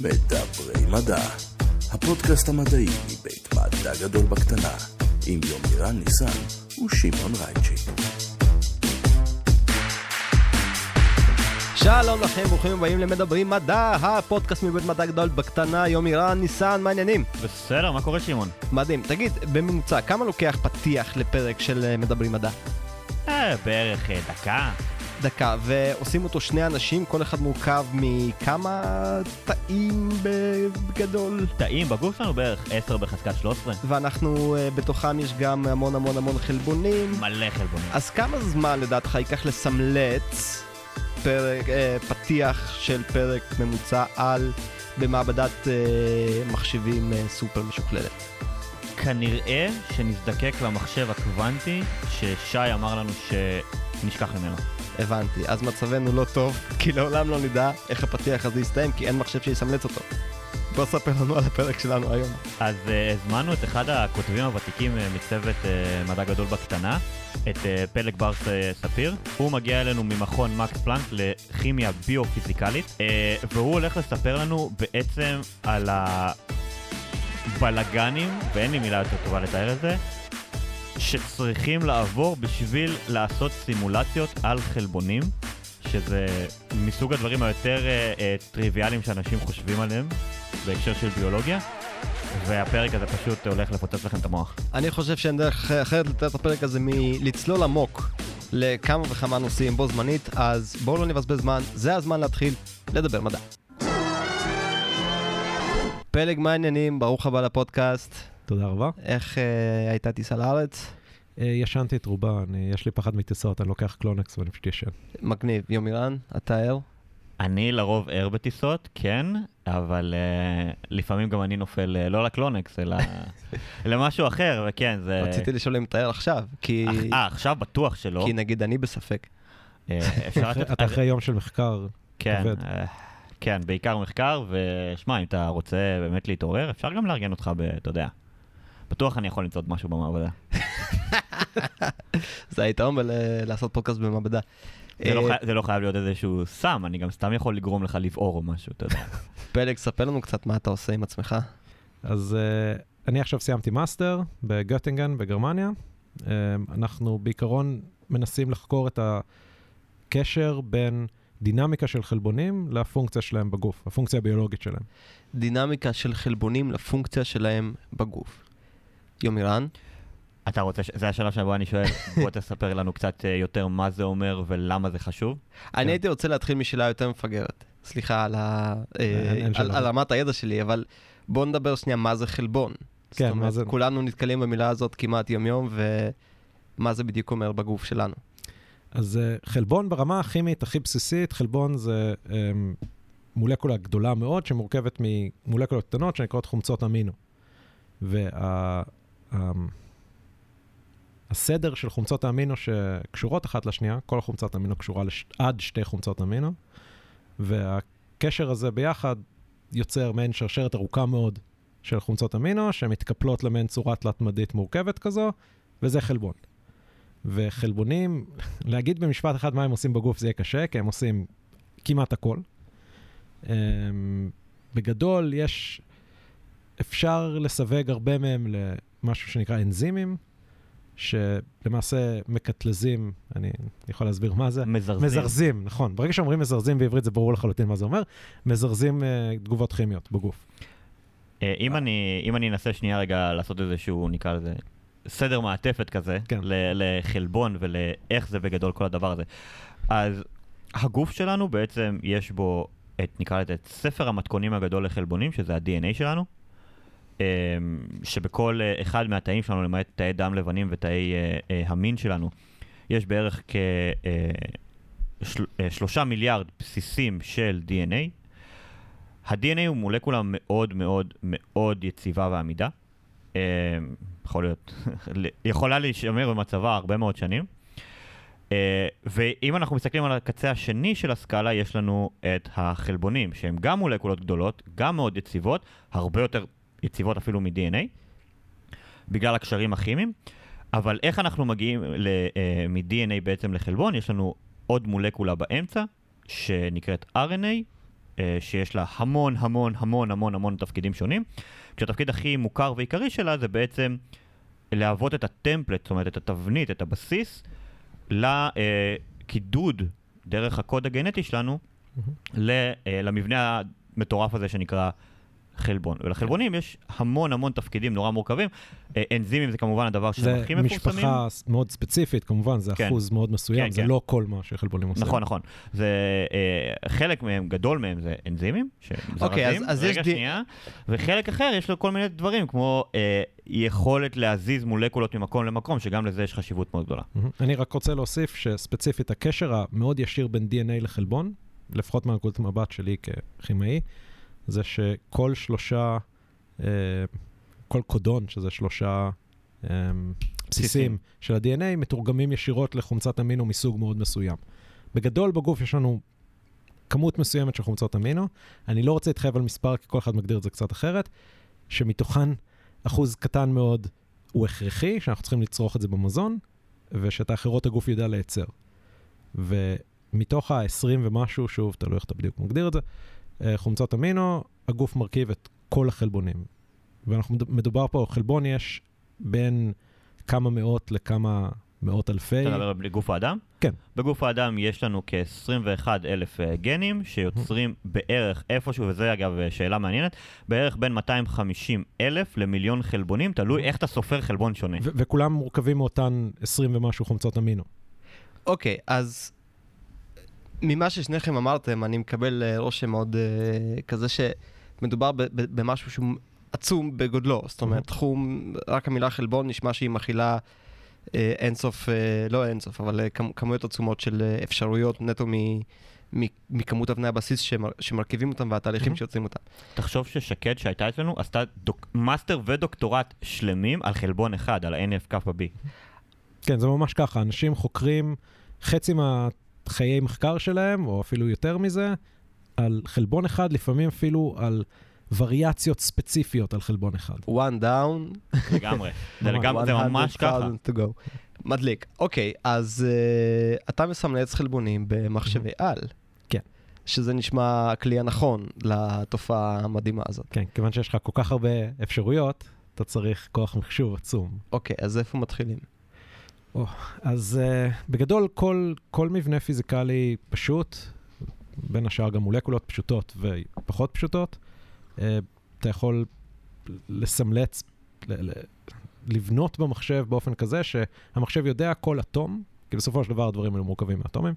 מדברי מדע, הפודקאסט המדעי מבית מדע גדול בקטנה, עם יומירן ניסן ושמעון רייצ'י. שלום לכם, ברוכים הבאים למדברים מדע, הפודקאסט מבית מדע גדול בקטנה, יומירן, ניסן, מה העניינים? בסדר, מה קורה שמעון? מדהים. תגיד, בממוצע, כמה לוקח פתיח לפרק של אה, מדברים מדע? אה, בערך אה, דקה. דקה, ועושים אותו שני אנשים, כל אחד מורכב מכמה תאים בגדול, תאים בגוף שלנו בערך 10 בחזקת 13. ואנחנו, אה, בתוכם יש גם המון המון המון חלבונים. מלא חלבונים. אז כמה זמן לדעתך ייקח לסמלץ פרק, אה, פתיח של פרק ממוצע על במעבדת אה, מחשבים אה, סופר משוכללת? כנראה שנזדקק למחשב הקוונטי ששי אמר לנו שנשכח ממנו. הבנתי, אז מצבנו לא טוב, כי לעולם לא נדע איך הפתיח הזה יסתיים, כי אין מחשב שיסמלץ אותו. בוא ספר לנו על הפרק שלנו היום. אז uh, הזמנו את אחד הכותבים הוותיקים uh, מצוות uh, מדע גדול בקטנה, את uh, פלג בר ס- ספיר. הוא מגיע אלינו ממכון מקס פלנק לכימיה ביו-פיזיקלית, uh, והוא הולך לספר לנו בעצם על הבלגנים, ואין לי מילה יותר טובה לתאר את זה, שצריכים לעבור בשביל לעשות סימולציות על חלבונים, שזה מסוג הדברים היותר uh, uh, טריוויאליים שאנשים חושבים עליהם בהקשר של ביולוגיה, והפרק הזה פשוט הולך לפוצץ לכם את המוח. אני חושב שאין דרך אחרת לתת את הפרק הזה מלצלול עמוק לכמה וכמה נושאים בו זמנית, אז בואו לא נבזבז זמן, זה הזמן להתחיל לדבר מדע. פלג, מה העניינים? ברוך הבא לפודקאסט. תודה רבה. איך אה, הייתה טיסה לארץ? אה, ישנתי את רובה, אני, יש לי פחד מטיסות, אני לוקח קלונקס ואני פשוט ישן. מגניב. יומירן, אתה ער? אני לרוב ער בטיסות, כן, אבל uh, לפעמים גם אני נופל uh, לא לקלונקס, אלא למשהו אחר, וכן, זה... רציתי לשאול אם אתה ער עכשיו, כי... אך- אה, עכשיו בטוח שלא. כי נגיד אני בספק. אה, אפשר אחרי- לתת... אתה אחרי יום של מחקר, כן, כבד. אה, כן, בעיקר מחקר, ושמע, אם אתה רוצה באמת להתעורר, אפשר גם לארגן אותך. אתה יודע. בטוח אני יכול למצוא עוד משהו במעבדה. זה היתרון בלעשות פודקאסט במעבדה. זה לא אה, זה לא חייב להיות איזשהו סם, אני גם סתם יכול לגרום לך לבעור או משהו, אתה יודע. פלג, ספר לנו קצת מה אתה עושה עם עצמך. אז uh, אני עכשיו סיימתי מאסטר בגוטינגן בגרמניה. Uh, אנחנו בעיקרון מנסים לחקור את הקשר בין דינמיקה של חלבונים לפונקציה שלהם בגוף, הפונקציה הביולוגית שלהם. דינמיקה של חלבונים לפונקציה שלהם בגוף. יומירן, אתה רוצה, ש- זה השלב שבו אני שואל, בוא תספר לנו קצת אה, יותר מה זה אומר ולמה זה חשוב. אני הייתי רוצה להתחיל משאלה יותר מפגרת. סליחה על, ה... אה, אין על, רמת הידע שלי, אבל בואו נדבר שנייה מה זה חלבון. כן, מה זה- כולנו נתקלים במילה הזאת כמעט יום-יום, ומה זה בדיוק אומר בגוף שלנו. אז חלבון ברמה הכימית הכי בסיסית, חלבון זה um, מולקולה גדולה מאוד שמורכבת ממולקולות קטנות שנקראות חומצות אמינו. וה... um, הסדר של חומצות האמינו שקשורות אחת לשנייה, כל חומצת אמינו קשורה לש... עד שתי חומצות אמינו, והקשר הזה ביחד יוצר מעין שרשרת ארוכה מאוד של חומצות אמינו, שמתקפלות למעין צורה תלת-מדית מורכבת כזו, וזה חלבון. וחלבונים, להגיד במשפט אחד מה הם עושים בגוף זה יהיה קשה, כי הם עושים כמעט הכל. Um, בגדול, יש, אפשר לסווג הרבה מהם למשהו שנקרא אנזימים, שלמעשה מקטלזים, אני יכול להסביר מה זה. מזרזים. מזרזים, נכון. ברגע שאומרים מזרזים בעברית זה ברור לחלוטין מה זה אומר. מזרזים uh, תגובות כימיות בגוף. אה, אם אני, אם אני אנסה שנייה רגע לעשות איזשהו, נקרא לזה, סדר מעטפת כזה, כן. לחלבון ולאיך זה בגדול כל הדבר הזה. אז הגוף שלנו בעצם יש בו את, נקרא לזה, את ספר המתכונים הגדול לחלבונים, שזה ה-DNA שלנו, שבכל אה, אחד מהתאים שלנו, למעט תאי דם לבנים ותאי אה, אה, המין שלנו, יש בערך כשלושה מיליארד בסיסים של DNA. ה-DNA הוא מולקולה מאוד מאוד מאוד יציבה ועמידה. אה, יכול להיות, יכולה להישמר במצבה הרבה מאוד שנים. אה, ואם אנחנו מסתכלים על הקצה השני של הסקאלה, יש לנו את החלבונים, שהם גם מולקולות גדולות, גם מאוד יציבות, הרבה יותר יציבות אפילו מ-DNA, בגלל הקשרים הכימיים. אבל איך אנחנו מגיעים אה, מ-DNA בעצם לחלבון? יש לנו עוד מולקולה באמצע, שנקראת RNA, אה, שיש לה המון המון המון המון המון תפקידים שונים, כשהתפקיד הכי מוכר ועיקרי שלה זה בעצם להוות את הטמפלט, זאת אומרת את התבנית, את הבסיס, לקידוד דרך הקוד הגנטי שלנו אה, למבנה המטורף הזה שנקרא חלבון. ולחלבונים יש המון המון תפקידים נורא מורכבים. אה, אנזימים זה כמובן הדבר שהם זה הכי מפורסמים. משפחה ס- מאוד ספציפית, כמובן, זה כן. אחוז מאוד מסוים, כן, זה כן. לא כל מה שחלבונים עושים. נכון, נכון. זה, אה, חלק מהם, גדול מהם, זה אנזימים, שמזרזים, אוקיי, אז- אז יש רגע די- שנייה, וחלק אחר יש לו כל מיני דברים, כמו אה, יכולת להזיז מולקולות ממקום למקום, שגם לזה יש חשיבות מאוד גדולה. מהמם. אני רק רוצה להוסיף שספציפית הקשר המאוד ישיר בין DNA לחלבון, לפחות מהנקודת מבט שלי ככימאי, זה שכל שלושה, אה, כל קודון, שזה שלושה אה, בסיסים של ה-DNA, מתורגמים ישירות לחומצת אמינו מסוג מאוד מסוים. בגדול בגוף יש לנו כמות מסוימת של חומצות אמינו, אני לא רוצה להתחייב על מספר, כי כל אחד מגדיר את זה קצת אחרת, שמתוכן אחוז קטן מאוד הוא הכרחי, שאנחנו צריכים לצרוך את זה במזון, ושאת האחרות הגוף יודע לייצר. ומתוך ה-20 ומשהו, שוב, תלוי איך אתה בדיוק מגדיר את זה, חומצות אמינו, הגוף מרכיב את כל החלבונים. ואנחנו מד- מדובר פה, חלבון יש בין כמה מאות לכמה מאות אלפי. אתה מדבר בגוף האדם? כן. בגוף האדם יש לנו כ-21 אלף אה, גנים שיוצרים בערך איפשהו, וזה אגב אה, שאלה מעניינת, בערך בין 250 אלף למיליון חלבונים, תלוי איך אתה סופר חלבון שונה. וכולם מורכבים מאותן 20 ומשהו חומצות אמינו. אוקיי, אז ממה ששניכם אמרתם, אני מקבל אה, רושם מאוד אה, כזה שמדובר ב- ב- במשהו שהוא עצום בגודלו. זאת אומרת, תחום, רק המילה חלבון נשמע שהיא מכילה אה, אינסוף, אה, לא אינסוף, אבל כמ- כמויות עצומות של אה, אפשרויות נטו מ- מ- מכמות אבני הבסיס שמר, שמרכיבים אותם והתהליכים Mhm. שיוצרים אותם. תחשוב ששקד שהייתה אצלנו עשתה דוק, מאסטר ודוקטורט שלמים על חלבון אחד, על ה- NF kappa B. כן, זה ממש ככה, אנשים חוקרים חצי מהחיי מחקר שלהם, או אפילו יותר מזה, על חלבון אחד, לפעמים אפילו על וריאציות ספציפיות על חלבון אחד. one down, לגמרי. זה ממש. לגמרי, זה ממש ככה. 100,000 to go. מדליק. אוקיי, אז uh, אתה מסמלץ חלבונים במחשבי על. כן. שזה נשמע הכלי הנכון לתופעה המדהימה הזאת. כן, כיוון שיש לך כל כך הרבה אפשרויות, אתה צריך כוח מחשוב עצום. אוקיי, אז איפה מתחילים? אז uh, בגדול, כל, כל מבנה פיזיקלי פשוט, בין השאר גם מולקולות פשוטות ופחות פשוטות, uh, אתה יכול לסמלץ, ל- ל- לבנות במחשב באופן כזה שהמחשב יודע כל אטום, כי בסופו של דבר הדברים האלה מורכבים מאטומים,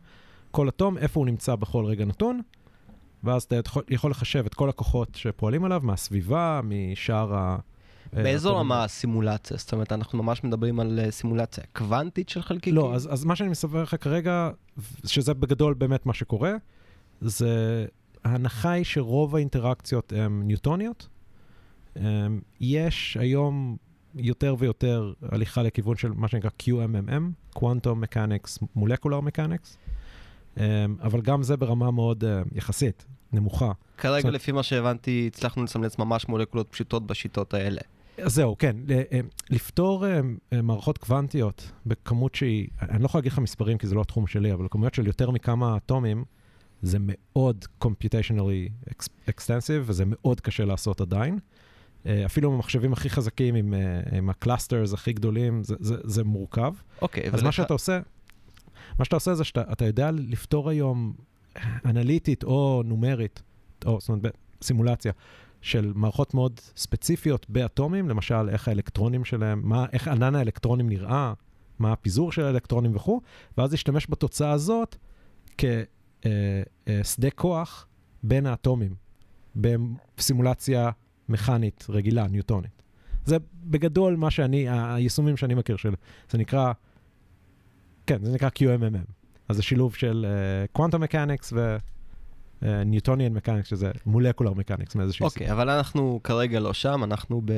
כל אטום, איפה הוא נמצא בכל רגע נתון, ואז אתה יכול לחשב את כל הכוחות שפועלים עליו, מהסביבה, משאר ה... אה, באיזו. רמה הסימולציה? זאת אומרת, אנחנו ממש מדברים על אה, סימולציה קוונטית של חלקיקים? לא, אז, אז מה שאני מספר לך כרגע, שזה בגדול באמת מה שקורה, זה ההנחה היא שרוב האינטראקציות הן ניוטוניות. אמ, יש היום יותר ויותר הליכה לכיוון של מה שנקרא QMMM, Quantum Mechanics, Molecular Mechanics, אמ, אבל גם זה ברמה מאוד אה, יחסית נמוכה. כרגע, לפי מה שהבנתי, הצלחנו לסמלץ ממש מולקולות פשוטות בשיטות האלה. אז זהו, כן. אה, לפתור אה, אה, מערכות קוונטיות בכמות שהיא, אני לא יכול להגיד לך מספרים כי זה לא התחום שלי, אבל כמויות של יותר מכמה אטומים, זה מאוד computationally ex- expensive וזה מאוד קשה לעשות עדיין. אפילו במחשבים הכי חזקים עם, עם ה clusters הכי גדולים, זה, זה, זה מורכב. אוקיי, אז מה שאתה עושה, מה שאתה עושה זה שאתה אתה יודע לפתור היום אנליטית או נומרית, או זאת אומרת בסימולציה, של מערכות מאוד ספציפיות באטומים, למשל איך האלקטרונים שלהם, מה, איך ענן האלקטרונים נראה, מה הפיזור של האלקטרונים וכו', ואז להשתמש בתוצאה הזאת כשדה כוח בין האטומים, בסימולציה מכנית רגילה, ניוטונית. זה בגדול מה שאני, היישומים שאני מכיר של, זה נקרא, כן, זה נקרא QMMM. אז זה שילוב של קוונטום מקניקס וניוטוניאן מקניקס, שזה מולקולר מקניקס מאיזושהי אוקיי, אבל אנחנו כרגע לא שם, אנחנו ב...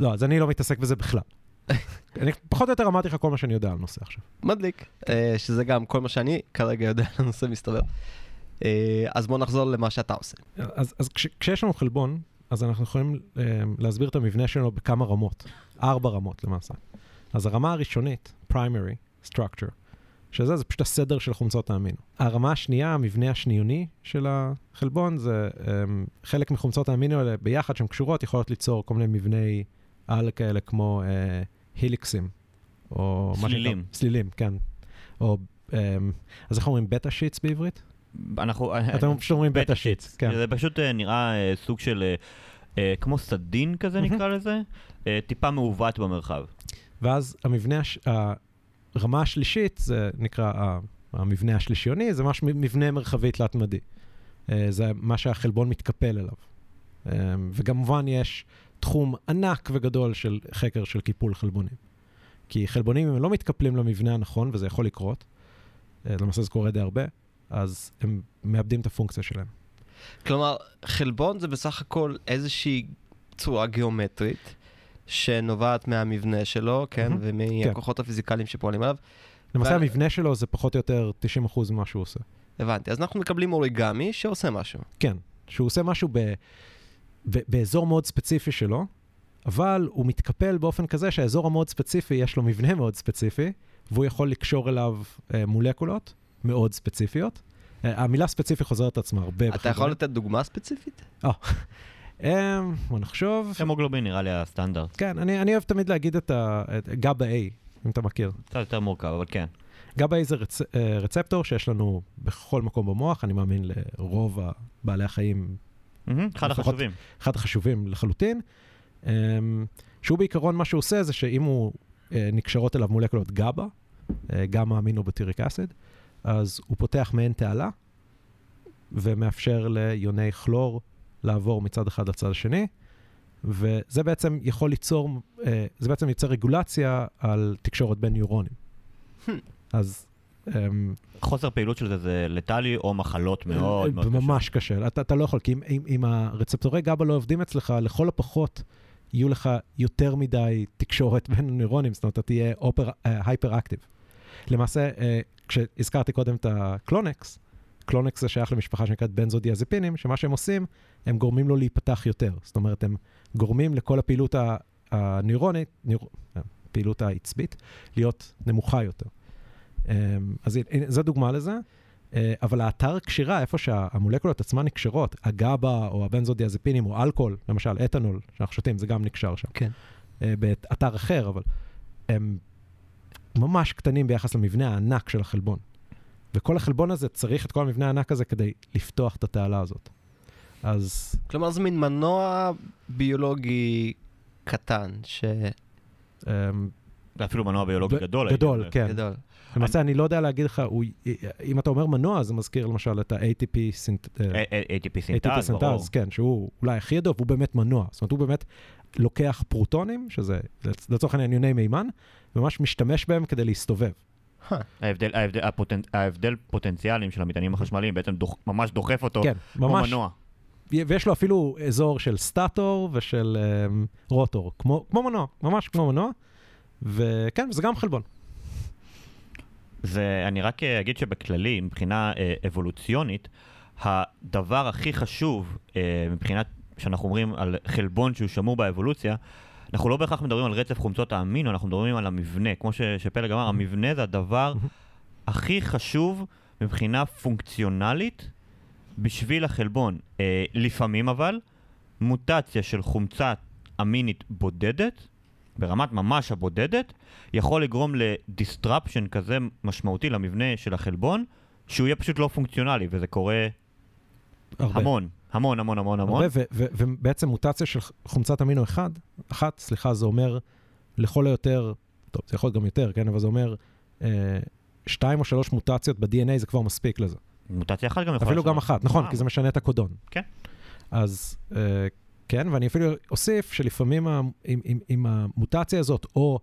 לא, אז אני לא מתעסק בזה בכלל. אני פחות או יותר אמרתי לך כל מה שאני יודע על נושא עכשיו. מדליק, אה, שזה גם כל מה שאני כרגע יודע על הנושא מסתבר. אה, אז בוא נחזור למה שאתה עושה. אז, אז כש, כשיש לנו חלבון, אז אנחנו יכולים אה, להסביר את המבנה שלו בכמה רמות, ארבע רמות למעשה. אז הרמה הראשונית, primary structure, שזה זה פשוט הסדר של חומצות האמינו. הרמה השנייה, המבנה השניוני של החלבון, זה um, חלק מחומצות האמינו האלה ביחד, שהן קשורות, יכולות ליצור כל מיני מבני על כאלה כמו uh, היליקסים, או... סלילים. שנקרא- סלילים, כן. או, um, אז איך אומרים בטה שיטס בעברית? אנחנו... אתם פשוט אומרים בטה שיטס, כן. זה פשוט אה, נראה אה, סוג של... אה, אה, כמו סדין כזה. נקרא לזה, אה, טיפה מעוות במרחב. ואז המבנה, הש... הרמה השלישית, זה נקרא המבנה השלישיוני, זה ממש מבנה מרחבי תלת-מדי. אה, זה מה שהחלבון מתקפל אליו. אה, וכמובן יש תחום ענק וגדול של חקר של קיפול חלבונים. כי חלבונים, אם הם לא מתקפלים למבנה הנכון, וזה יכול לקרות, אה, למעשה זה קורה די הרבה, אז הם מאבדים את הפונקציה שלהם. כלומר, חלבון זה בסך הכל איזושהי צורה גיאומטרית שנובעת מהמבנה שלו, כן, מהמם. ומהכוחות הפיזיקליים שפועלים עליו. למעשה וה- המבנה שלו זה פחות או יותר 90% ממה שהוא עושה. הבנתי. אז אנחנו מקבלים אוריגמי שעושה משהו. כן, שהוא עושה משהו ב, ב, באזור מאוד ספציפי שלו, אבל הוא מתקפל באופן כזה שהאזור המאוד ספציפי, יש לו מבנה מאוד ספציפי, והוא יכול לקשור אליו אה, מולקולות מאוד ספציפיות. אה, המילה ספציפי חוזרת את עצמה הרבה. אתה יכול בחלבונים. לתת דוגמה ספציפית? אה, בוא נחשוב. המוגלובין נראה לי הסטנדרט. כן, אני, אני אוהב תמיד להגיד את ה- את גאבה A, אם אתה מכיר. קצת יותר מורכב, אבל כן. גאבה A זה רצ, אה, רצפטור שיש לנו בכל מקום במוח, אני מאמין לרוב בעלי החיים מהמם, אחד לפחות- החשובים. אחד החשובים לחלוטין, אמ, שהוא בעיקרון מה שהוא עושה זה שאם הוא אה, נקשרות אליו מולקולות גאבה, אה, גמא אמינובוטיריק אסיד, אז הוא פותח מעין תעלה ומאפשר ליוני כלור לעבור מצד אחד לצד השני, וזה בעצם יכול ליצור, אה, זה בעצם יוצר רגולציה על תקשורת בין ניורונים. אז אמ, חוסר פעילות של זה זה לטלי או מחלות מאוד מאוד קשות. ממש קשה. אתה, אתה לא יכול, כי אם, אם, אם הרצפטורי גאבה לא עובדים אצלך, לכל הפחות יהיו לך יותר מדי תקשורת בין הנוירונים, זאת אומרת, אתה תהיה hyperactive. למעשה, אה, כשהזכרתי קודם את הקלונקס, קלונקס זה שייך למשפחה שנקראת בנזודיאזפינים, שמה שהם עושים, הם גורמים לו להיפתח יותר. זאת אומרת, הם גורמים לכל הפעילות הנוירונית, נויר... הפעילות העצבית, להיות נמוכה יותר. אמ, אז זו דוגמה לזה. אה, אבל האתר קשירה, איפה שהמולקולות עצמן נקשרות, הגאבה או הבנזודיאזפינים או אלכוהול, למשל אתנול שאנחנו שותים, זה גם נקשר שם. כן. אה, באתר אחר, אבל הם ממש קטנים ביחס למבנה הענק של החלבון. וכל החלבון הזה צריך את כל המבנה הענק הזה כדי לפתוח את התעלה הזאת. אז כלומר, זה מין מנוע ביולוגי קטן, שגדול. אמ, אפילו מנוע ביולוגי ב- גדול. גדול. כן. למעשה, אני לא יודע להגיד לך, הוא- אם אתה אומר מנוע, זה מזכיר למשל את ה-ATP סינט... אה, ATP סינטז, ברור. סינטז, כן, שהוא אולי הכי ידוע, והוא באמת מנוע. זאת אומרת, הוא באמת לוקח פרוטונים, שזה לצורך העניין יוני מימן, וממש משתמש בהם כדי להסתובב. ההבדל, ההבדל, הפוטנ... ההבדל פוטנציאלים של המטענים החשמליים בעצם דוח, ממש דוחף אותו כן, כמו ממש. מנוע. ויש לו אפילו אזור של סטטור ושל um, רוטור, כמו, כמו מנוע, ממש כמו מנוע. וכן, זה גם חלבון. זה, אני רק אה, אגיד שבכללי, מבחינה אה, אבולוציונית, הדבר הכי חשוב אה, מבחינת, שאנחנו אומרים על חלבון שהוא שמור באבולוציה, אנחנו לא בהכרח מדברים על רצף חומצות האמינו, אנחנו מדברים על המבנה. כמו ש, שפלג אמר, המבנה זה הדבר הכי חשוב מבחינה פונקציונלית בשביל החלבון. אה, לפעמים אבל, מוטציה של חומצה אמינית בודדת, ברמת ממש הבודדת, יכול לגרום לדיסטרפשן כזה משמעותי למבנה של החלבון, שהוא יהיה פשוט לא פונקציונלי, וזה קורה הרבה. המון, המון, המון, המון, המון. ובעצם מוטציה של חומצת אמינו אחד, אחת, סליחה, זה אומר לכל היותר, טוב, זה יכול להיות גם יותר, כן, אבל זה אומר אה, שתיים או שלוש מוטציות ב-DNA זה כבר מספיק לזה. מוטציה אחת גם יכולה... אפילו גם. אחת, נכון. כי זה משנה את הקודון. כן. אז אה, כן, ואני אפילו אוסיף שלפעמים עם, עם, עם המוטציה הזאת, או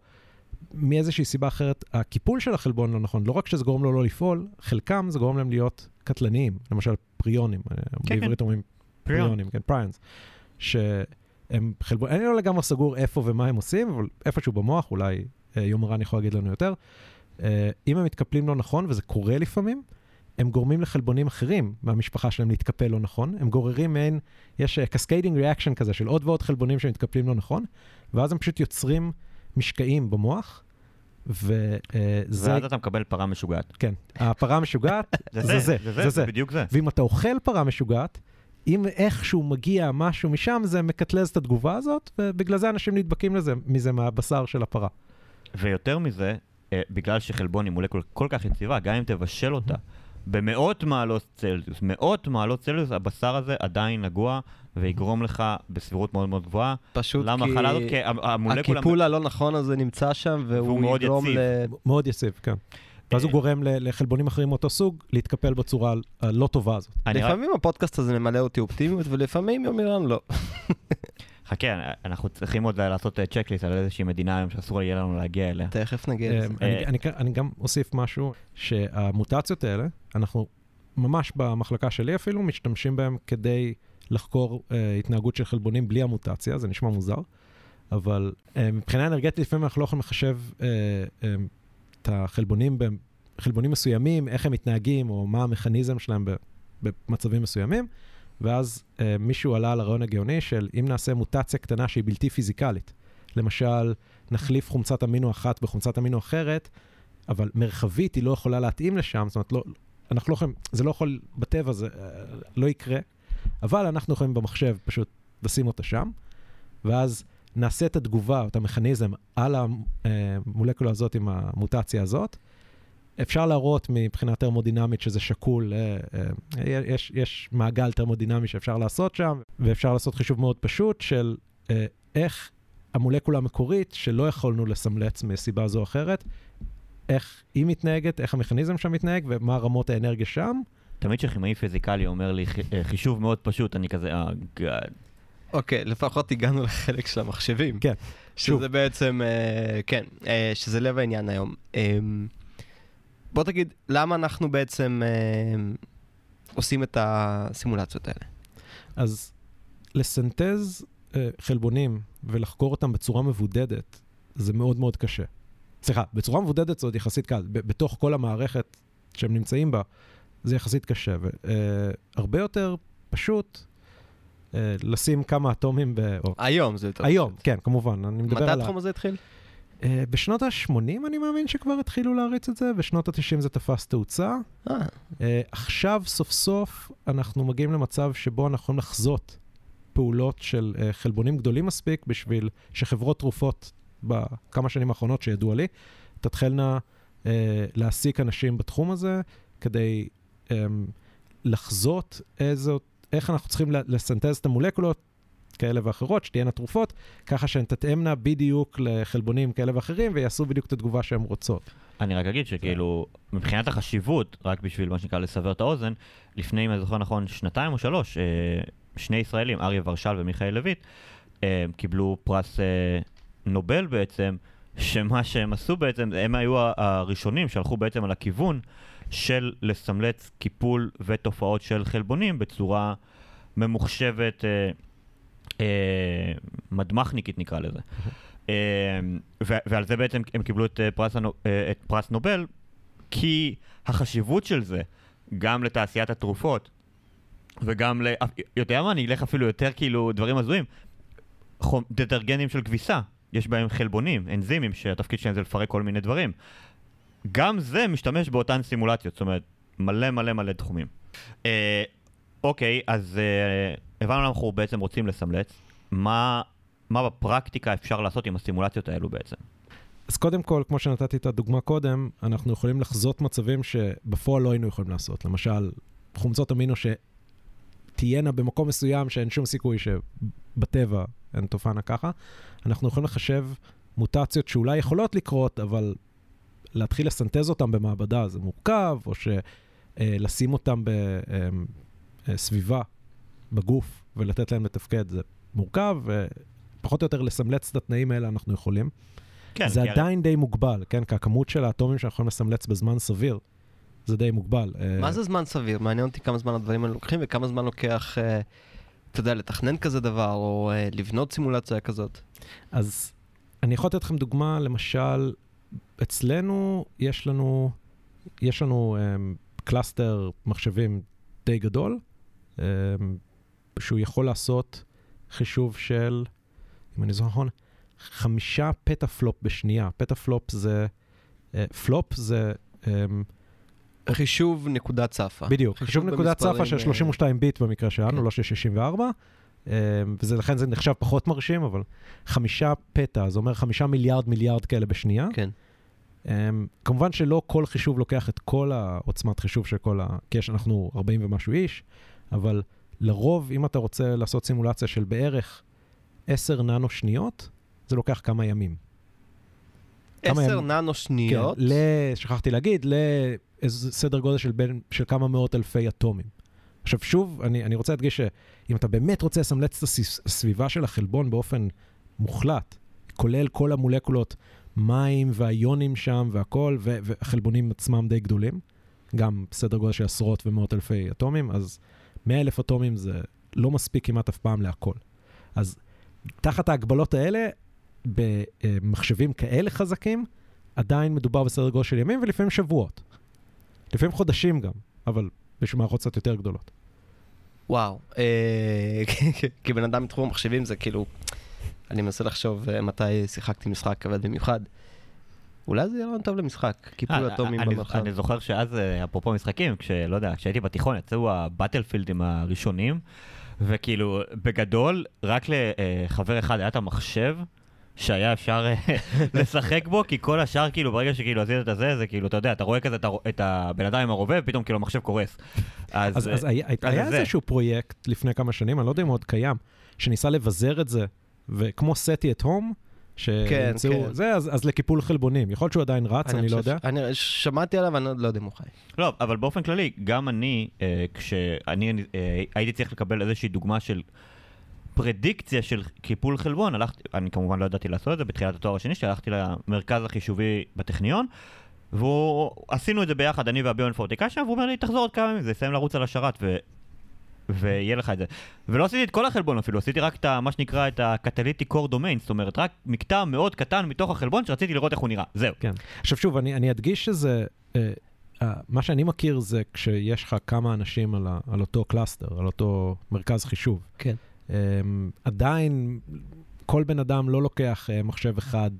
מאיזושהי סיבה אחרת, הקיפול של החלבון לא נכון. לא רק שזה גורם לו לא לפעול, חלקם זה גורם להם להיות קטלניים, למשל פריונים, אה, כן. בעברית אומרים פריון. פריונים, כן, פריונס, שהם חלבון, אני לא לגמרי סגור איפה ומה הם עושים, אבל איפשהו במוח, אולי אה, יומירן יכול להגיד לנו יותר, אה, אם הם מתקפלים לא נכון, וזה קורה לפעמים, הם גורמים לחלבונים אחרים מהמשפחה שלהם להתקפל לא נכון, הם גוררים מעין, יש cascading reaction כזה של עוד ועוד חלבונים שמתקפלים לא נכון, ואז הם פשוט יוצרים משקעים במוח, וזה, ואז אתה מקבל פרה משוגעת. כן, הפרה המשוגעת זה זה, זה זה, זה בדיוק זה. ואם אתה אוכל פרה משוגעת, אם איכשהו מגיע משהו משם, זה מקטלז את התגובה הזאת, ובגלל זה אנשים נדבקים לזה, מזה מהבשר של הפרה. ויותר מזה, אה, בגלל שחלבון היא מולקולה כל כך יציבה, גם אם תבשל אותה במאות מעלות צלזיוס, מאות מעלות צלזיוס, הבשר הזה עדיין נגוע ויגרום לך בסבירות מאוד מאוד גבוהה. פשוט למה כי החלה הזאת? כי המולקולה... הקיפול הלא נכון הזה נמצא שם, והוא והוא מאוד יגרום יציב. ל... מאוד יציב, כן. ואז הוא אה, גורם לחלבונים אחרים מאותו סוג להתקפל בצורה הלא טובה הזאת. לפעמים הפודקאסט הזה ממלא אותי אופטימיות, ולפעמים יומירן לא. חכה, אנחנו צריכים עוד לעשות צ'קליסט על איזושהי מדינה היום שאסור יהיה לנו להגיע אליה. תכף נגיע לזה. אמ, אני- גם אוסיף משהו, שהמוטציות האלה, אנחנו ממש במחלקה שלי אפילו, משתמשים בהם כדי לחקור אה, התנהגות של חלבונים בלי המוטציה, זה נשמע מוזר, אבל אה, מבחינה אנרגטית לפעמים אנחנו לא יכולים לחשב אה, אה, את החלבונים בחלבונים מסוימים, איך הם מתנהגים, או מה המכניזם שלהם במצבים מסוימים, ואז אה, מישהו עלה על הרעיון הגאוני של אם נעשה מוטציה קטנה שהיא בלתי פיזיקלית, למשל, נחליף חומצת אמינו אחת בחומצת אמינו אחרת, אבל מרחבית היא לא יכולה להתאים לשם, זאת אומרת, לא, אנחנו לא יכולים, זה לא יכול, בטבע זה אה, לא יקרה, אבל אנחנו יכולים במחשב פשוט לשים אותה שם, ואז נעשה את התגובה, את המכניזם, על המולקולה הזאת עם המוטציה הזאת. אפשר להראות מבחינה טרמודינמית שזה שקול, אה, אה, יש, יש מעגל טרמודינמי שאפשר לעשות שם, ואפשר לעשות חישוב מאוד פשוט של אה, איך המולקולה המקורית, שלא יכולנו לסמלץ מסיבה זו או אחרת, איך היא מתנהגת, איך המכניזם שם מתנהג ומה רמות האנרגיה שם. תמיד כשכימאי פיזיקלי אומר לי "ח- אה, חישוב מאוד פשוט, אני כזה, אה, גאד. אוקיי, לפחות הגענו לחלק של המחשבים. כן, שוב. שזה בעצם, אה, כן, אה, שזה לב העניין היום. אה, בוא תגיד, למה אנחנו בעצם אה, עושים את הסימולציות האלה? אז לסנטז אה, חלבונים ולחקור אותם בצורה מבודדת, זה מאוד מאוד קשה. סליחה, בצורה מבודדת זה עוד יחסית קל. בתוך כל המערכת שהם נמצאים בה, זה יחסית קשה. והרבה יותר פשוט לשים כמה אטומים ב... או... היום זה יותר היום, פשוט. כן, כמובן, אני מדבר מתי על... ה- התחום הזה התחיל? אה, בשנות ה-80 אני מאמין שכבר התחילו להריץ את זה, בשנות ה-90 זה תפס תאוצה. אה, Uh, עכשיו, סוף סוף, אנחנו מגיעים למצב שבו אנחנו יכולים לחזות פעולות של uh, חלבונים גדולים מספיק בשביל שחברות תרופות בכמה שנים האחרונות שידוע לי, תתחלנה uh, להעסיק אנשים בתחום הזה כדי um, לחזות איזו, איך אנחנו צריכים לסנטז את המולקולות כאלה ואחרות, שתהיינה תרופות, ככה שהן תתאמנה בדיוק לחלבונים כאלה ואחרים ויעשו בדיוק את התגובה שהן רוצות. אני רק אגיד שכאילו, מבחינת החשיבות, רק בשביל מה שנקרא לסבר את האוזן, לפני, אם אני זוכר נכון, שנתיים או שלוש, אה, שני ישראלים, אריה ורשל ומיכאל לויט, אה, קיבלו פרס אה, נובל בעצם, שמה שהם עשו בעצם, הם היו הראשונים שהלכו בעצם על הכיוון של לסמלץ קיפול ותופעות של חלבונים בצורה ממוחשבת, אה, אה, מדמחניקית נקרא לזה. אה, ו- ועל זה בעצם הם קיבלו את, אה, פרס, הנו- אה, את פרס נובל, כי החשיבות של זה, גם לתעשיית התרופות, וגם ל... יודע מה, אני אלך אפילו יותר כאילו דברים הזויים. דטרגנים של כביסה, יש בהם חלבונים, אנזימים, שהתפקיד שלהם זה לפרק כל מיני דברים. גם זה משתמש באותן סימולציות, זאת אומרת, מלא מלא מלא תחומים. אה, אוקיי, אז אה, הבנו למה אנחנו בעצם רוצים לסמלץ. מה, מה בפרקטיקה אפשר לעשות עם הסימולציות האלו בעצם? אז קודם כל, כמו שנתתי את הדוגמה קודם, אנחנו יכולים לחזות מצבים שבפועל לא היינו יכולים לעשות. למשל, חומצות אמינו שתהיינה במקום מסוים שאין שום סיכוי שבטבע הן תופענה ככה. אנחנו יכולים לחשב מוטציות שאולי יכולות לקרות, אבל להתחיל לסנטז אותן במעבדה זה מורכב, או שלשים אותן בסביבה, בגוף, ולתת להן לתפקד זה מורכב, ופחות או יותר לסמלץ את התנאים האלה אנחנו יכולים. כן, זה הרי- עדיין די מוגבל, כן? כי הכמות של האטומים שאנחנו יכולים לסמלץ בזמן סביר, זה די מוגבל. אה, מה זה זמן סביר? מעניין אותי כמה זמן הדברים האלה לוקחים וכמה זמן לוקח, אה, אתה יודע, לתכנן כזה דבר, או אה, לבנות סימולציה כזאת. אז אני יכול לתת לכם דוגמה, למשל, אצלנו יש לנו, יש לנו um, cluster מחשבים די גדול, um, שהוא יכול לעשות חישוב של, אם אני זוכר נכון, חמישה petaflop בשנייה. petaflop זה פלופ זה, אמ, חישוב נקודת צפה. בדיוק, חישוב נקודת צפה של אה, 32 ביט במקרה שלנו, כן. לא של 64, אמ, ולכן זה נחשב פחות מרשים, אבל חמישה פטה, זה אומר חמישה מיליארד מיליארד כאלה בשנייה. כן. Um, כמובן שלא כל חישוב לוקח את כל העוצמת חישוב של כל ה... כי יש, אנחנו 40 ומשהו איש, אבל לרוב, אם אתה רוצה לעשות סימולציה של בערך 10 ננו שניות, זה לוקח כמה ימים. כמה 10 ימים? ננו שניות. כן, ל... שכחתי להגיד, לאיזה סדר גודל של, בין, של כמה מאות אלפי אטומים. עכשיו שוב, אני, אני רוצה להדגיש שאם אתה באמת רוצה לסמלץ את הס- הסביבה של החלבון באופן מוחלט, כולל כל המולקולות, מים והיונים שם והכל, והחלבונים עצמם די גדולים, גם סדר גודל של עשרות ומאות אלפי אטומים, אז 100 אלף אטומים זה לא מספיק כמעט אף פעם להכל. אז תחת ההגבלות האלה, במחשבים כאלה חזקים, עדיין מדובר בסדר גודל של ימים ולפעמים שבועות. לפעמים חודשים גם, אבל בשביל מערכות קצת יותר גדולות. וואו. אה, כבן אדם מתחום המחשבים זה כאילו, אני מנסה לחשוב אה, מתי שיחקתי משחק כבד במיוחד. אולי זה יהיה רעיון טוב למשחק, קיפול אה, אטומים אני- במרחב. אני זוכר שאז, אה, אפרופו משחקים, כשלא יודע, כשהייתי בתיכון יצאו הבטלפילדים הראשונים, וכאילו, בגדול, רק לחבר אחד היה את המחשב. שהיה אפשר אה, לשחק בו, כי כל השאר, כאילו, ברגע שכאילו עשית את הזה, זה כאילו, אתה יודע, אתה רואה כזה את הבן אדם עם הרובה, ופתאום כאילו המחשב קורס. אז, אה, אז היה. איזשהו פרויקט לפני כמה שנים, אני לא יודע אם הוא עוד קיים, שניסה לבזר את זה, וכמו סטי את הום, שימצאו, כן. זה, אז, אז לקיפול חלבונים. יכול להיות שהוא עדיין רץ, אני, לא חושב יודע. ש- אני שמעתי עליו, אני לא יודע אם הוא חי. לא, אבל באופן כללי, גם אני, אה, כשאני אה, הייתי צריך לקבל איזושהי דוגמה של פרדיקציה של קיפול חלבון, הלכתי, אני כמובן לא ידעתי לעשות את זה בתחילת התואר השני שלי, הלכתי למרכז החישובי בטכניון, ועשינו את זה ביחד, אני והביואינפורטיקה שם, והוא אומר לי, תחזור עוד כמה ימים, זה יסיים לרוץ על השרת, ו... ויהיה לך את זה. ולא עשיתי את כל החלבון אפילו, עשיתי רק את ה, מה שנקרא את ה-catalytic core domain, זאת אומרת, רק מקטע מאוד קטן מתוך החלבון שרציתי לראות איך הוא נראה, זהו. כן. עכשיו שוב, אני, אני אדגיש שזה, אה, אה, מה שאני מכיר זה כשיש לך כמה אנשים על, ה, על אותו cluster, על אותו מרכז חישוב. כן. אה, עדיין, כל בן אדם לא לוקח אה, מחשב אחד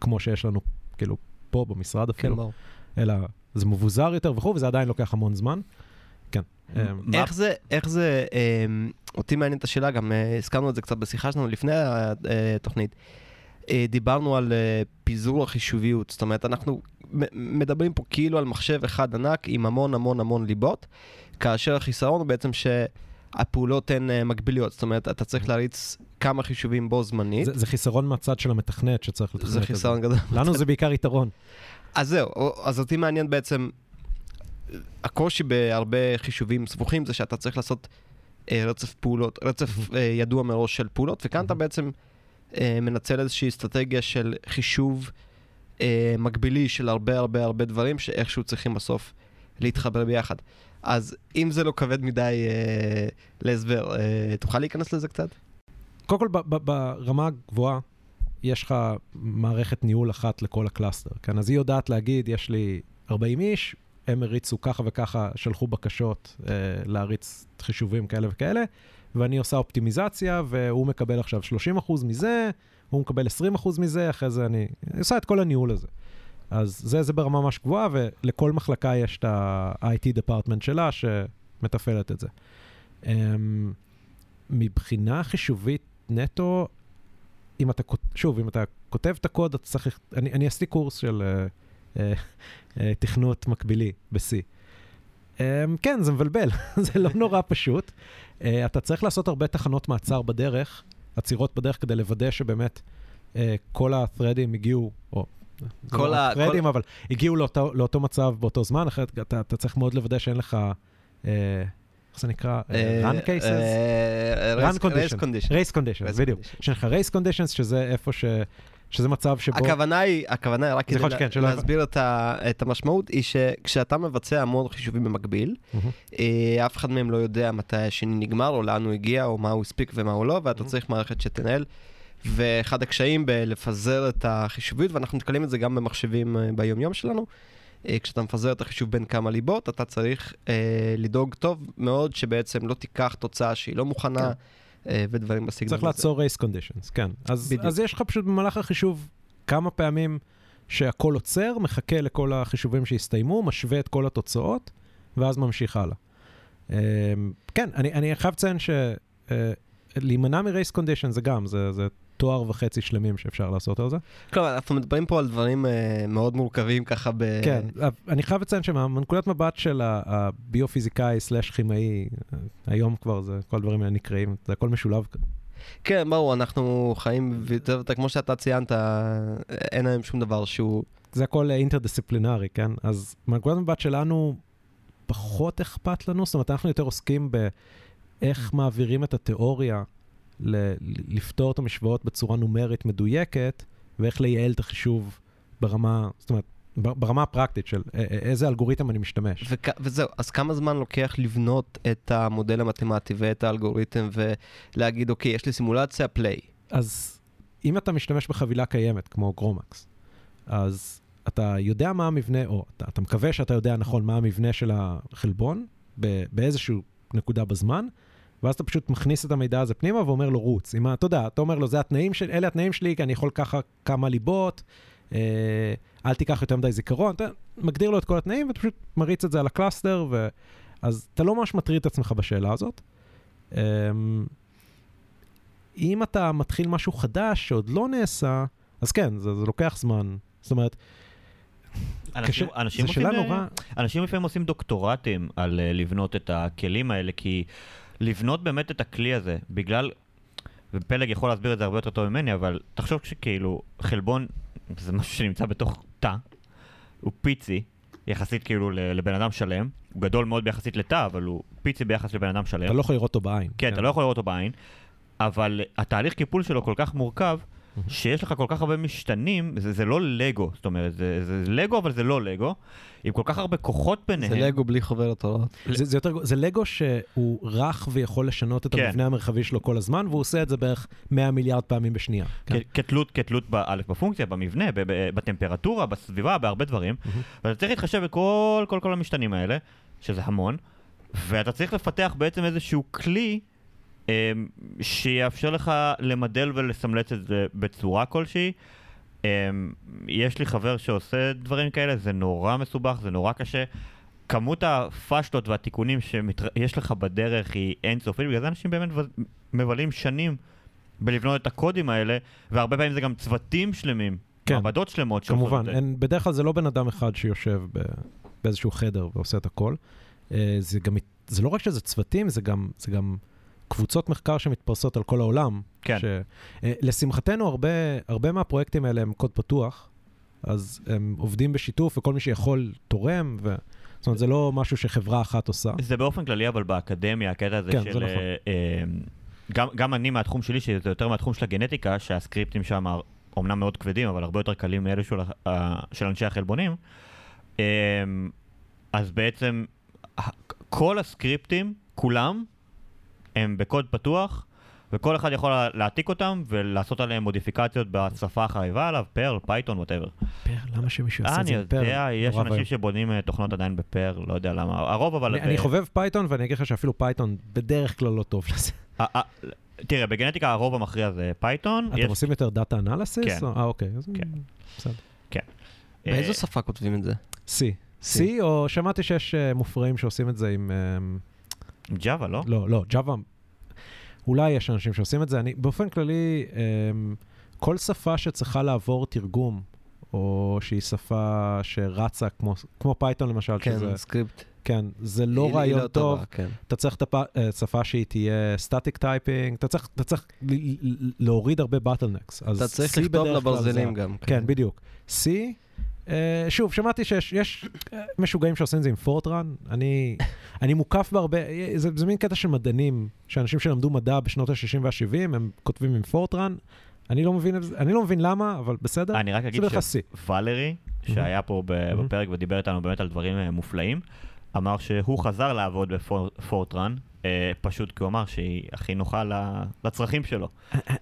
כמו שיש לנו, כאילו, פה במשרד כן, אפילו, ברור. אלא זה מבוזר יותר וכו', וזה עדיין לוקח המון זמן. אה, מה- איך זה, איך זה, אמ, אותי מעניינת השאלה, גם אה, הזכרנו את זה קצת בשיחה שלנו לפני התוכנית. אה, דיברנו על אה, פיזור החישוביות, זאת אומרת, אנחנו מדברים פה כאילו על מחשב אחד ענק עם המון המון המון ליבות, כאשר החיסרון הוא בעצם שהפעולות הן אה, מקביליות, זאת אומרת, אתה צריך להריץ כמה חישובים בו זמנית, זה, זה חיסרון מהצד של המתכנת שצריך לתכנת את זה זה. חיסרון גדול. לנו זה בעיקר יתרון. אז זהו, אז אותי מעניין בעצם, הקושי בהרבה חישובים סבוכים זה שאתה צריך לעשות אה, רצף פעולות, רצף אה, ידוע מראש של פעולות, וכאן אתה בעצם אה, מנצל איזושהי אסטרטגיה של חישוב אה, מקבילי של הרבה הרבה הרבה דברים שאיכשהו צריכים בסוף להתחבר ביחד. אז אם זה לא כבד מדי אה, להסבר, אה, תוכל להיכנס לזה קצת? קודם כל, ברמה הגבוהה, יש לך מערכת ניהול אחת לכל ה cluster, כן? אז היא יודעת להגיד, יש לי 40 איש, הם הריצו ככה וככה, שלחו בקשות אה, להריץ חישובים כאלה וכאלה, ואני עושה אופטימיזציה, והוא מקבל עכשיו 30% מזה, הוא מקבל 20% מזה, אחרי זה אני... אני עושה את כל הניהול הזה. אז זה, זה ברמה ממש גבוהה, ולכל מחלקה יש את ה-IT department שלה שמתפעלת את זה. Um, מבחינה חישובית נטו, אם אתה, שוב, אם אתה כותב את הקוד, אתה צריך, אני, אני עשיתי קורס של uh, תכנות מקבילי ב-C. Um, כן, זה מבלבל, זה לא נורא פשוט. Uh, אתה צריך לעשות הרבה תחנות מעצר בדרך, עצירות בדרך, כדי לוודא שבאמת כל ה-threadים הגיעו, או... כל לא ה- threadים, כל- אבל הגיעו לאותו, לאותו מצב באותו זמן, אחרת אתה, אתה צריך מאוד לוודא שאין לך, איך זה נקרא? Run cases? אה, run condition. condition. רייס קונדישנס, Race בדיוק. condition. יש לך רייס קונדישנס, שזה איפה ש... שזה מצב שבו... הכוונה היא, הכוונה היא, רק כדי לה- שכן, שלא- להסביר את ה- את המשמעות, היא שכשאתה מבצע המון חישובים במקביל. אה, אף אחד מהם לא יודע מתי השני נגמר, או לאן הוא הגיע, או מה הוא הספיק ומה הוא לא, ואתה Mhm. צריך מערכת שתנהל. ואחד הקשיים בלפזר את החישוביות, ואנחנו נתקלים את זה גם במחשבים אה, ביומיום שלנו, אה, כשאתה מפזר את החישוב בין כמה ליבות, אתה צריך אה, לדאוג טוב מאוד שבעצם לא תיקח תוצאה שהיא לא מוכנה, אה, ודברים בסגנון צריך הזה. לעצור race conditions, כן. אז. אז יש לך פשוט במהלך החישוב כמה פעמים שהכל עוצר, מחכה לכל החישובים שהסתיימו, משווה את כל התוצאות, ואז ממשיך הלאה. אה, כן, אני, אני חייב לציין שלהימנע מ race condition זה גם, זה, זה תואר וחצי שלמים שאפשר לעשות על זה. כלומר, אנחנו מדברים פה על דברים אה, מאוד מורכבים ככה ב... כן, אני חייב לציין שמנקודת מבט של הביו-פיזיקאי slash כימאי, אה, היום כבר זה, כל הדברים האלה נקראים, זה הכל משולב. כן, ברור, אנחנו חיים, כמו שאתה ציינת, אין היום שום דבר שהוא... זה הכל אינטרדיסציפלינרי, כן? אז מנקודת מבט שלנו, פחות אכפת לנו, זאת אומרת, אנחנו יותר עוסקים באיך מעבירים את התיאוריה לפתור את המשוואות בצורה נומרית מדויקת, ואיך לייעל את החישוב ברמה, זאת אומרת, ברמה הפרקטית של איזה אלגוריתם אני משתמש. וכ... וזהו, אז כמה זמן לוקח לבנות את המודל המתמטי ואת האלגוריתם ולהגיד, אוקיי, יש לי סימולציה, פליי. אז אם אתה משתמש בחבילה קיימת, כמו גרומקס, אז אתה יודע מה המבנה, או אתה, אתה מקווה שאתה יודע נכון מה המבנה של החלבון ב- באיזושהי נקודה בזמן, ואז אתה פשוט מכניס את המידע הזה פנימה ואומר לו רוץ. אם, אתה יודע, אתה אומר לו, זה התנאים של, אלה התנאים שלי, כי אני יכול ככה כמה ליבות, אה, אל תיקח יותר מדי זיכרון, אתה מגדיר לו את כל התנאים ואתה פשוט מריץ את זה על ה cluster, ו... אז אתה לא ממש מטריד את עצמך בשאלה הזאת. אה, אם אתה מתחיל משהו חדש שעוד לא נעשה, אז כן, זה, זה לוקח זמן. זאת אומרת, אנשים, קשה- אנשים זו שאלה עושים, אה, נורא... אנשים לפעמים עושים דוקטורטים על uh, לבנות את הכלים האלה, כי לבנות באמת את הכלי הזה, בגלל, ופלג יכול להסביר את זה הרבה יותר טוב ממני, אבל תחשוב שכאילו חלבון זה משהו שנמצא בתוך תא, הוא פיצי, יחסית כאילו לבן אדם שלם, הוא גדול מאוד ביחסית לתא, אבל הוא פיצי ביחס לבן אדם שלם. אתה לא יכול לראות אותו בעין. כן, אתה לא יכול לראות אותו בעין, אבל התהליך קיפול שלו כל כך מורכב. שיש לך כל כך הרבה משתנים, זה, זה לא לגו, זאת אומרת, זה, זה לגו אבל זה לא לגו, עם כל כך הרבה כוחות ביניהם. זה לגו בלי חוברת עולות. זה, זה, יותר, זה לגו שהוא רך ויכול לשנות את כן. המבנה המרחבי שלו כל הזמן, והוא עושה את זה בערך 100 מיליארד פעמים בשנייה. כן. כתלות, כתלות באלף בפונקציה, במבנה, בטמפרטורה, בסביבה, בהרבה דברים. ואתה צריך להתחשב בכל כל, כל המשתנים האלה, שזה המון, ואתה צריך לפתח בעצם איזשהו כלי שיאפשר לך למדל ולסמלץ את זה בצורה כלשהי. אמ, יש לי חבר שעושה דברים כאלה, זה נורא מסובך, זה נורא קשה. כמות הפשלות והתיקונים שיש לך בדרך היא אינסופית, בגלל זה אנשים באמת מבלים שנים בלבנות את הקודים האלה, והרבה פעמים זה גם צוותים שלמים, כן. מעבדות שלמות כמובן. אין, בדרך כלל זה לא בן אדם אחד שיושב ב, באיזשהו חדר ועושה את הכל. אה, זה גם, זה לא רק שזה צוותים, זה גם, זה גם קבוצות מחקר שמתפרסות על כל העולם. כן. ש, אה, לשמחתנו, הרבה, הרבה מהפרויקטים האלה הם קוד פתוח, אז הם עובדים בשיתוף וכל מי שיכול תורם, ו... זאת אומרת, זה לא משהו שחברה אחת עושה. זה באופן כללי, אבל באקדמיה, הקטע הזה כן, של... זה נכון. אה, אה, גם, גם אני מהתחום שלי, שזה יותר מהתחום של הגנטיקה, שה scripts שם אומנם מאוד כבדים, אבל הרבה יותר קלים מאלו של, של אנשי החלבונים, אז בעצם כל ה scripts, כולם, הם בקוד פתוח, וכל אחד יכול לה- להעתיק אותם ולעשות עליהם מודיפיקציות בשפה החביבה עליו, Perl, Python, whatever. Perl, למה שמישהו יעשה אה, את אני זה ב Perl? יודע, יש אנשים. שבונים אה, תוכנות עדיין ב Perl, לא יודע למה, הרוב אבל... אני, אני חובב Python, ואני אגיד לך שאפילו Python בדרך כלל לא טוב לזה. אה, אה, תראה, בגנטיקה הרוב המכריע זה Python. אתם עושים יותר data analysis? כן. אה, אוקיי. אז כן. בסדר. באיזו שפה כותבים את זה? C. C, או שמעתי שיש אה, מופרעים שעושים את זה עם... Java, לא? לא, לא, Java, אולי יש אנשים שעושים את זה. אני, באופן כללי, אמ, כל שפה שצריכה לעבור תרגום, או שהיא שפה שרצה, כמו, כמו Python למשל, כן, שזה, script. כן, זה היא- לא היא רעיון לא טוב. טובה, כן. אתה צריך טפ... אה, שפה שהיא תהיה static typing, אתה צריך, אתה צריך ל- ל- להוריד הרבה bottlenecks. אתה צריך לכתוב לברזלים גם. כן, בדיוק. C, אה, שוב, שמעתי שיש יש, אה, משוגעים שעושים את זה עם Fortran. אני, אני מוקף בהרבה, אה, זה, זה מין קטע של מדענים, שאנשים שלמדו מדע בשנות ה-60 וה-70, הם כותבים עם Fortran. אני לא מבין, אני לא מבין למה, אבל בסדר. אני רק אגיד C. שוולרי, שהיה פה Mhm. בפרק ודיבר איתנו באמת על דברים מופלאים, אמר שהוא חזר לעבוד בפורטרן, פשוט כי הוא אמר שהיא הכי נוחה לצרכים שלו.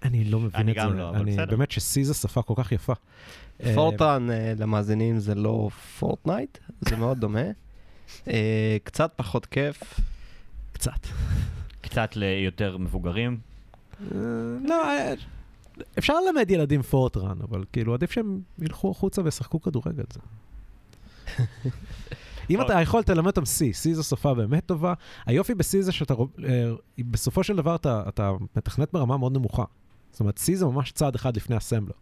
אני לא מבין אני את זה. גם לא, אבל אני, בסדר. באמת ש-C זה שפה כל כך יפה. אה, פורטרן אה, למאזינים זה לא פורטנייט, זה מאוד דומה. אה, קצת פחות כיף. קצת. קצת ליותר מבוגרים. לא, אפשר ללמד ילדים פורטרן, אבל כאילו, עדיף שהם ילכו החוצה וישחקו כדורגל. זה... אם אתה יכול, תלמד אותם C, C זו שפה באמת טובה. היופי ב-C זה שאתה, בסופו של דבר אתה, אתה מתכנת ברמה מאוד נמוכה. זאת אומרת, C זה ממש צעד אחד לפני אסמבלר.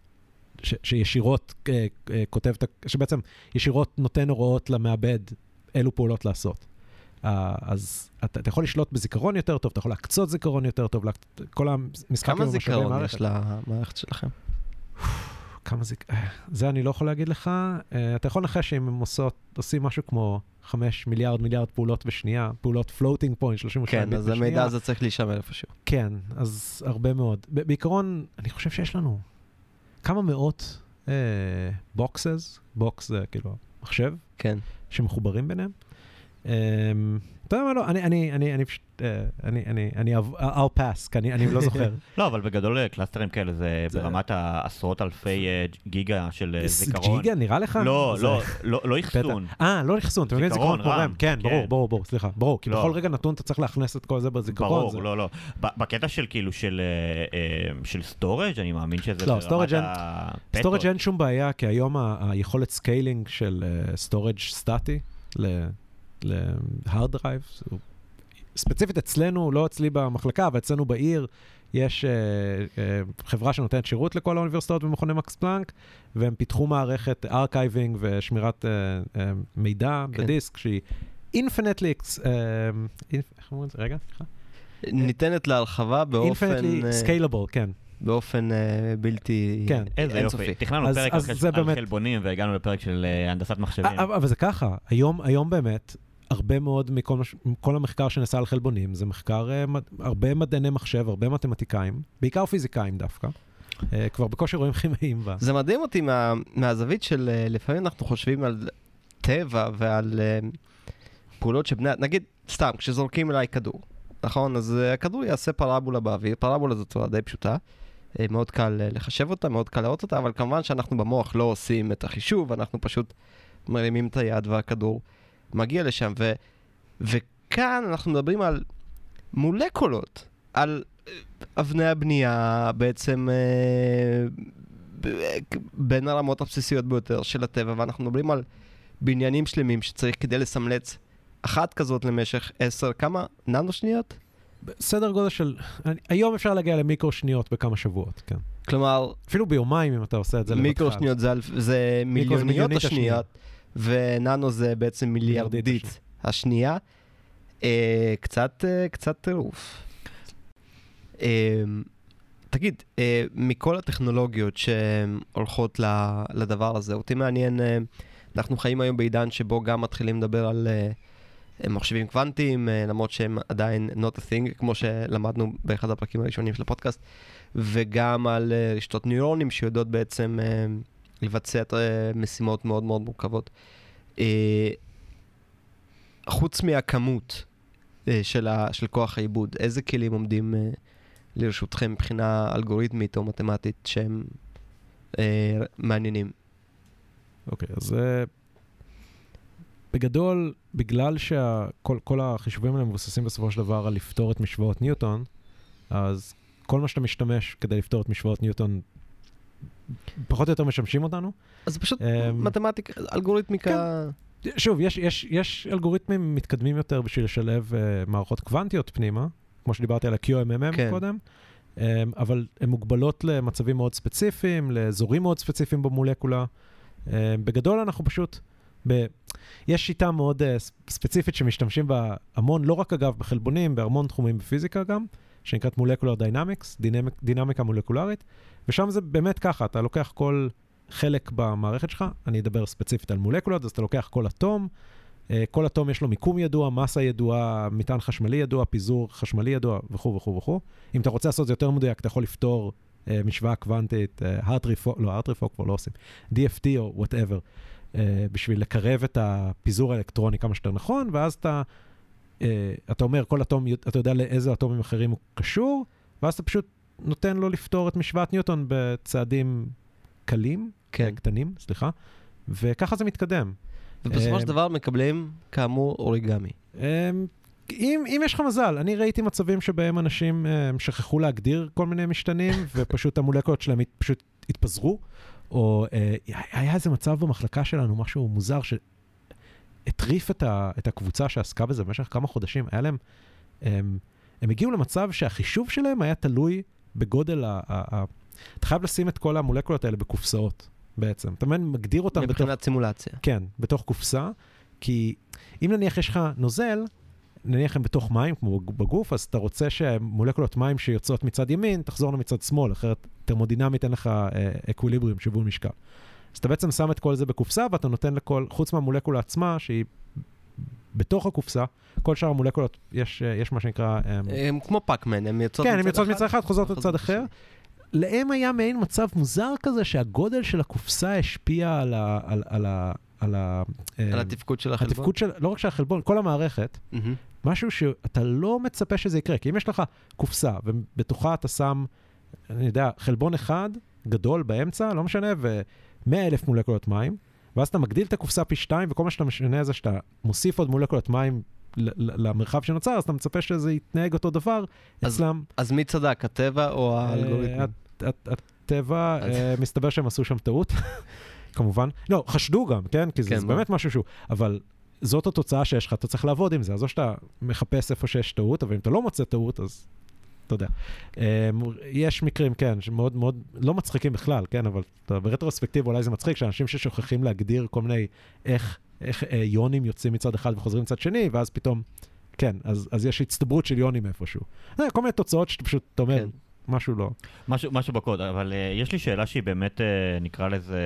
ש, שישירות אה, אה, כותב, שבעצם ישירות נותן הוראות למעבד אילו פעולות לעשות. אז אתה, אתה יכול לשלוט בזיכרון יותר טוב, אתה יכול להקצות זיכרון יותר טוב. כל המשחק כמה זיכרון. יש למערכת שלכם? כמה זיכ... אה, זה אני לא יכול להגיד לך. אתה יכול לנחש שאם הם עושות, עושים משהו כמו 5 מיליארד מיליארד פעולות בשנייה, פעולות floating point, 32 כן, ביט אז בשנייה. המידע הזה צריך להישמר איפשהו. כן, אז הרבה מאוד. בעיקרון, אני חושב שיש לנו כמה מאות אה, boxes, box זה כאילו מחשב, כן. שמחוברים ביניהם. אה, אתה יודע מה, לא, אני, אני, אני, אני פשוט, אה, אני, אני, אני, אב- I'll pass, כי אני, לא זוכר. לא, אבל בגדול אה, קלאסטרים כאלה זה ברמת העשרות אלפי אה, גיגה של אה, זיכרון. גיגה, נראה לך? לא, לא, לא, לא. אחסון. אה, לא אחסון, אתה מבין? זיכרון, פה RAM. RAM, כן, כן. ברור, ברור, ברור, סליחה, ברור. כי לא. בכל רגע נתון אתה צריך להכניס את כל זה בזיכרון. ברור, לא, לא. בקטע של כאילו של אה, אה, storage, אני מאמין שזה לא, ברמת הפטות. storage אין שום בעיה, כי היום היכולת scaling של storage סטטי ל-hard drive, הוא- ספציפית אצלנו, לא אצלי במחלקה, אבל אצלנו בעיר, יש uh, uh, חברה שנותנת שירות לכל האוניברסיטאות ומכוני מקס פלנק, והם פיתחו מערכת archiving ושמירת uh, uh, מידע כן. בדיסק, שהיא infinitely, uh, איך אומרים את זה? רגע, סליחה. ניתנת להרחבה באופן... אינפינטלי אה, סקיילבל, כן. באופי אה, בלתי כן. איזה יופי. אינסופי. תכננו אז- פרק אז על באמת- חלבונים והגענו לפרק של אה, הנדסת מחשבים. אבל אבל זה ככה, היום, היום באמת, הרבה מאוד מכל כל המחקר שנעשה על חלבונים, זה מחקר, אה, הרבה מדעני מחשב, הרבה מתמטיקאים, בעיקר פיזיקאים דווקא. אה, כבר בקושי רואים כימאים בה. זה מדהים אותי מה, מהזווית של אה, לפעמים אנחנו חושבים על טבע ועל פעולות שבני... נגיד, סתם, כשזורקים אליי כדור, נכון? אז הכדור יעשה פרבולה באוויר, פרבולה זו צורה די פשוטה. מאוד קל לחשב אותה, מאוד קל לראות אותה, אבל כמובן שאנחנו במוח לא עושים את החישוב, אנחנו פשוט מרימים את היד והכדור מגיע לשם. ו, וכאן אנחנו מדברים על מולקולות, על אבני הבנייה בעצם אה, בין הרמות הבסיסיות ביותר של הטבע, ואנחנו מדברים על בניינים שלמים שצריך כדי לסמלץ אחת כזאת למשך עשר, כמה? ננו שניות? סדר גודל של, אני- היום אפשר להגיע למיקרו שניות בכמה שבועות, כן. כלומר, אפילו ביומיים אם אתה עושה את זה לבדך. מיקרו שניות זה, זה מיליוניות מיליונית השניות, וננו זה בעצם מיליארדית השנייה. אה, קצת, אה, קצת טירוף. אה, תגיד, אה, מכל הטכנולוגיות שהולכות לדבר הזה, אותי מעניין, אה, אנחנו חיים היום בעידן שבו גם מתחילים לדבר על אה, מחשבים קוונטיים, אה, למרות שהם עדיין not a thing, כמו שלמדנו באחד הפרקים הראשונים של הפודקאסט, וגם על אה, רשתות ניורונים שיודעות בעצם אה, לבצע את, אה, משימות מאוד מאוד מורכבות. אה, חוץ מהכמות אה, של, ה, של כוח העיבוד, איזה כלים עומדים אה, לרשותכם מבחינה אלגוריתמית או מתמטית שהם אה, מעניינים? אוקיי, אז אה, בגדול, בגלל שכל כל החישובים האלה מבוססים בסופו של דבר על לפתור את משוואות ניוטון, אז כל מה שאתה משתמש כדי לפתור את משוואות ניוטון, פחות או יותר משמשים אותנו. אז זה פשוט אמ, מתמטיקה, אלגוריתמיקה... שוב, יש, יש, יש אלגוריתמים מתקדמים יותר בשביל לשלב uh, מערכות קוונטיות פנימה, כמו שדיברתי על ה-QMMM כן. קודם, um, אבל הן מוגבלות למצבים מאוד ספציפיים, לאזורים מאוד ספציפיים במולקולה. Um, בגדול אנחנו פשוט, ב... יש שיטה מאוד uh, ספציפית שמשתמשים בה המון, לא רק אגב בחלבונים, בהמון תחומים בפיזיקה גם, שנקראת molecular dynamics, dynamic, דינמיקה מולקולרית, ושם זה באמת ככה, אתה לוקח כל חלק במערכת שלך, אני אדבר ספציפית על מולקולות, אז אתה לוקח כל אטום, אה, כל אטום יש לו מיקום ידוע, מסה ידועה, מטען חשמלי ידוע, פיזור חשמלי ידוע וכו' וכו' וכו'. אם אתה רוצה לעשות את זה יותר מדויק, אתה יכול לפתור אה, משוואה קוונטית, אה, Hartree-Fock, לא, Hartree-Fock כבר לא עושים, DFT או whatever, אה, בשביל לקרב את הפיזור האלקטרוני כמה שיותר נכון, ואז אתה, אה, אתה אומר, כל אטום, אתה יודע לאיזה אטומים אחרים הוא קשור, ואז אתה פשוט נותן לו לפתור את משוואת ניוטון בצעדים קלים, כן. קטנים, סליחה, וככה זה מתקדם. ובסופו של דבר מקבלים, כאמור, אוריגמי. אמ, אם, אם יש לך מזל, אני ראיתי מצבים שבהם אנשים אה, שכחו להגדיר כל מיני משתנים, ופשוט המולקולות שלהם פשוט התפזרו, או אה, היה איזה מצב במחלקה שלנו, משהו מוזר, שהטריף את, ה, את הקבוצה שעסקה בזה במשך כמה חודשים. היה להם, הם, הם הגיעו למצב שהחישוב שלהם היה תלוי בגודל ה... ה, ה אתה חייב לשים את כל המולקולות האלה בקופסאות, בעצם. אתה מבין, מגדיר אותם בתוך... מבחינת סימולציה. כן, בתוך קופסה, כי אם נניח יש לך נוזל, נניח הם בתוך מים, כמו בגוף, אז אתה רוצה שמולקולות מים שיוצאות מצד ימין, תחזורנה מצד שמאל, אחרת תרמודינמית אין לך אקוויליבריום, שיווי משקל. אז אתה בעצם שם את כל זה בקופסה, ואתה נותן לכל, חוץ מהמולקולה עצמה, שהיא בתוך הקופסה, כל שאר המולקולות, יש, אה, יש מה שנקרא... אה, הם כמו פאקמן, הם יוצאות כן, הן יוצאות מצד אחד, חוזרות מצד אחר. להם היה מעין מצב מוזר כזה, שהגודל של הקופסה השפיע על ה... על, על, ה- על, ה- על אה, התפקוד של החלבון. התפקוד של, לא רק של החלבון, כל המערכת, מהמם. משהו שאתה לא מצפה שזה יקרה. כי אם יש לך קופסה, ובתוכה אתה שם, אני יודע, חלבון אחד, גדול באמצע, לא משנה, ו-100 אלף מולקולות מים, ואז אתה מגדיל את הקופסה פי שתיים, וכל מה שאתה משנה זה שאתה מוסיף עוד מולקולות מים למרחב שנוצר, אז אתה מצפה שזה יתנהג אותו דבר אז אצלם. אז מי צדק, הטבע או אה, האלגוריתם? הט- הט- הטבע, אה, מסתבר שהם עשו שם טעות, כמובן. לא, חשדו גם, כן? כי זה כן, זה. באמת משהו שהוא... אבל זאת התוצאה שיש לך, אתה צריך לעבוד עם זה. אז או שאתה מחפש איפה שיש טעות, אבל אם אתה לא מוצא טעות, אז אתה יודע. אה, יש מקרים, כן, שמאוד מאוד, לא מצחיקים בכלל, כן? אבל ברטרוספקטיב אולי זה מצחיק, שאנשים ששוכחים להגדיר כל מיני, איך, איך אה, יונים יוצאים מצד אחד וחוזרים מצד שני, ואז פתאום, כן, אז, אז יש הצטברות של יונים איפשהו. אה, כל מיני תוצאות שאתה פשוט, אתה אומר, כן. משהו לא. משהו, משהו בקוד, אבל uh, יש לי שאלה שהיא באמת, uh, נקרא לזה,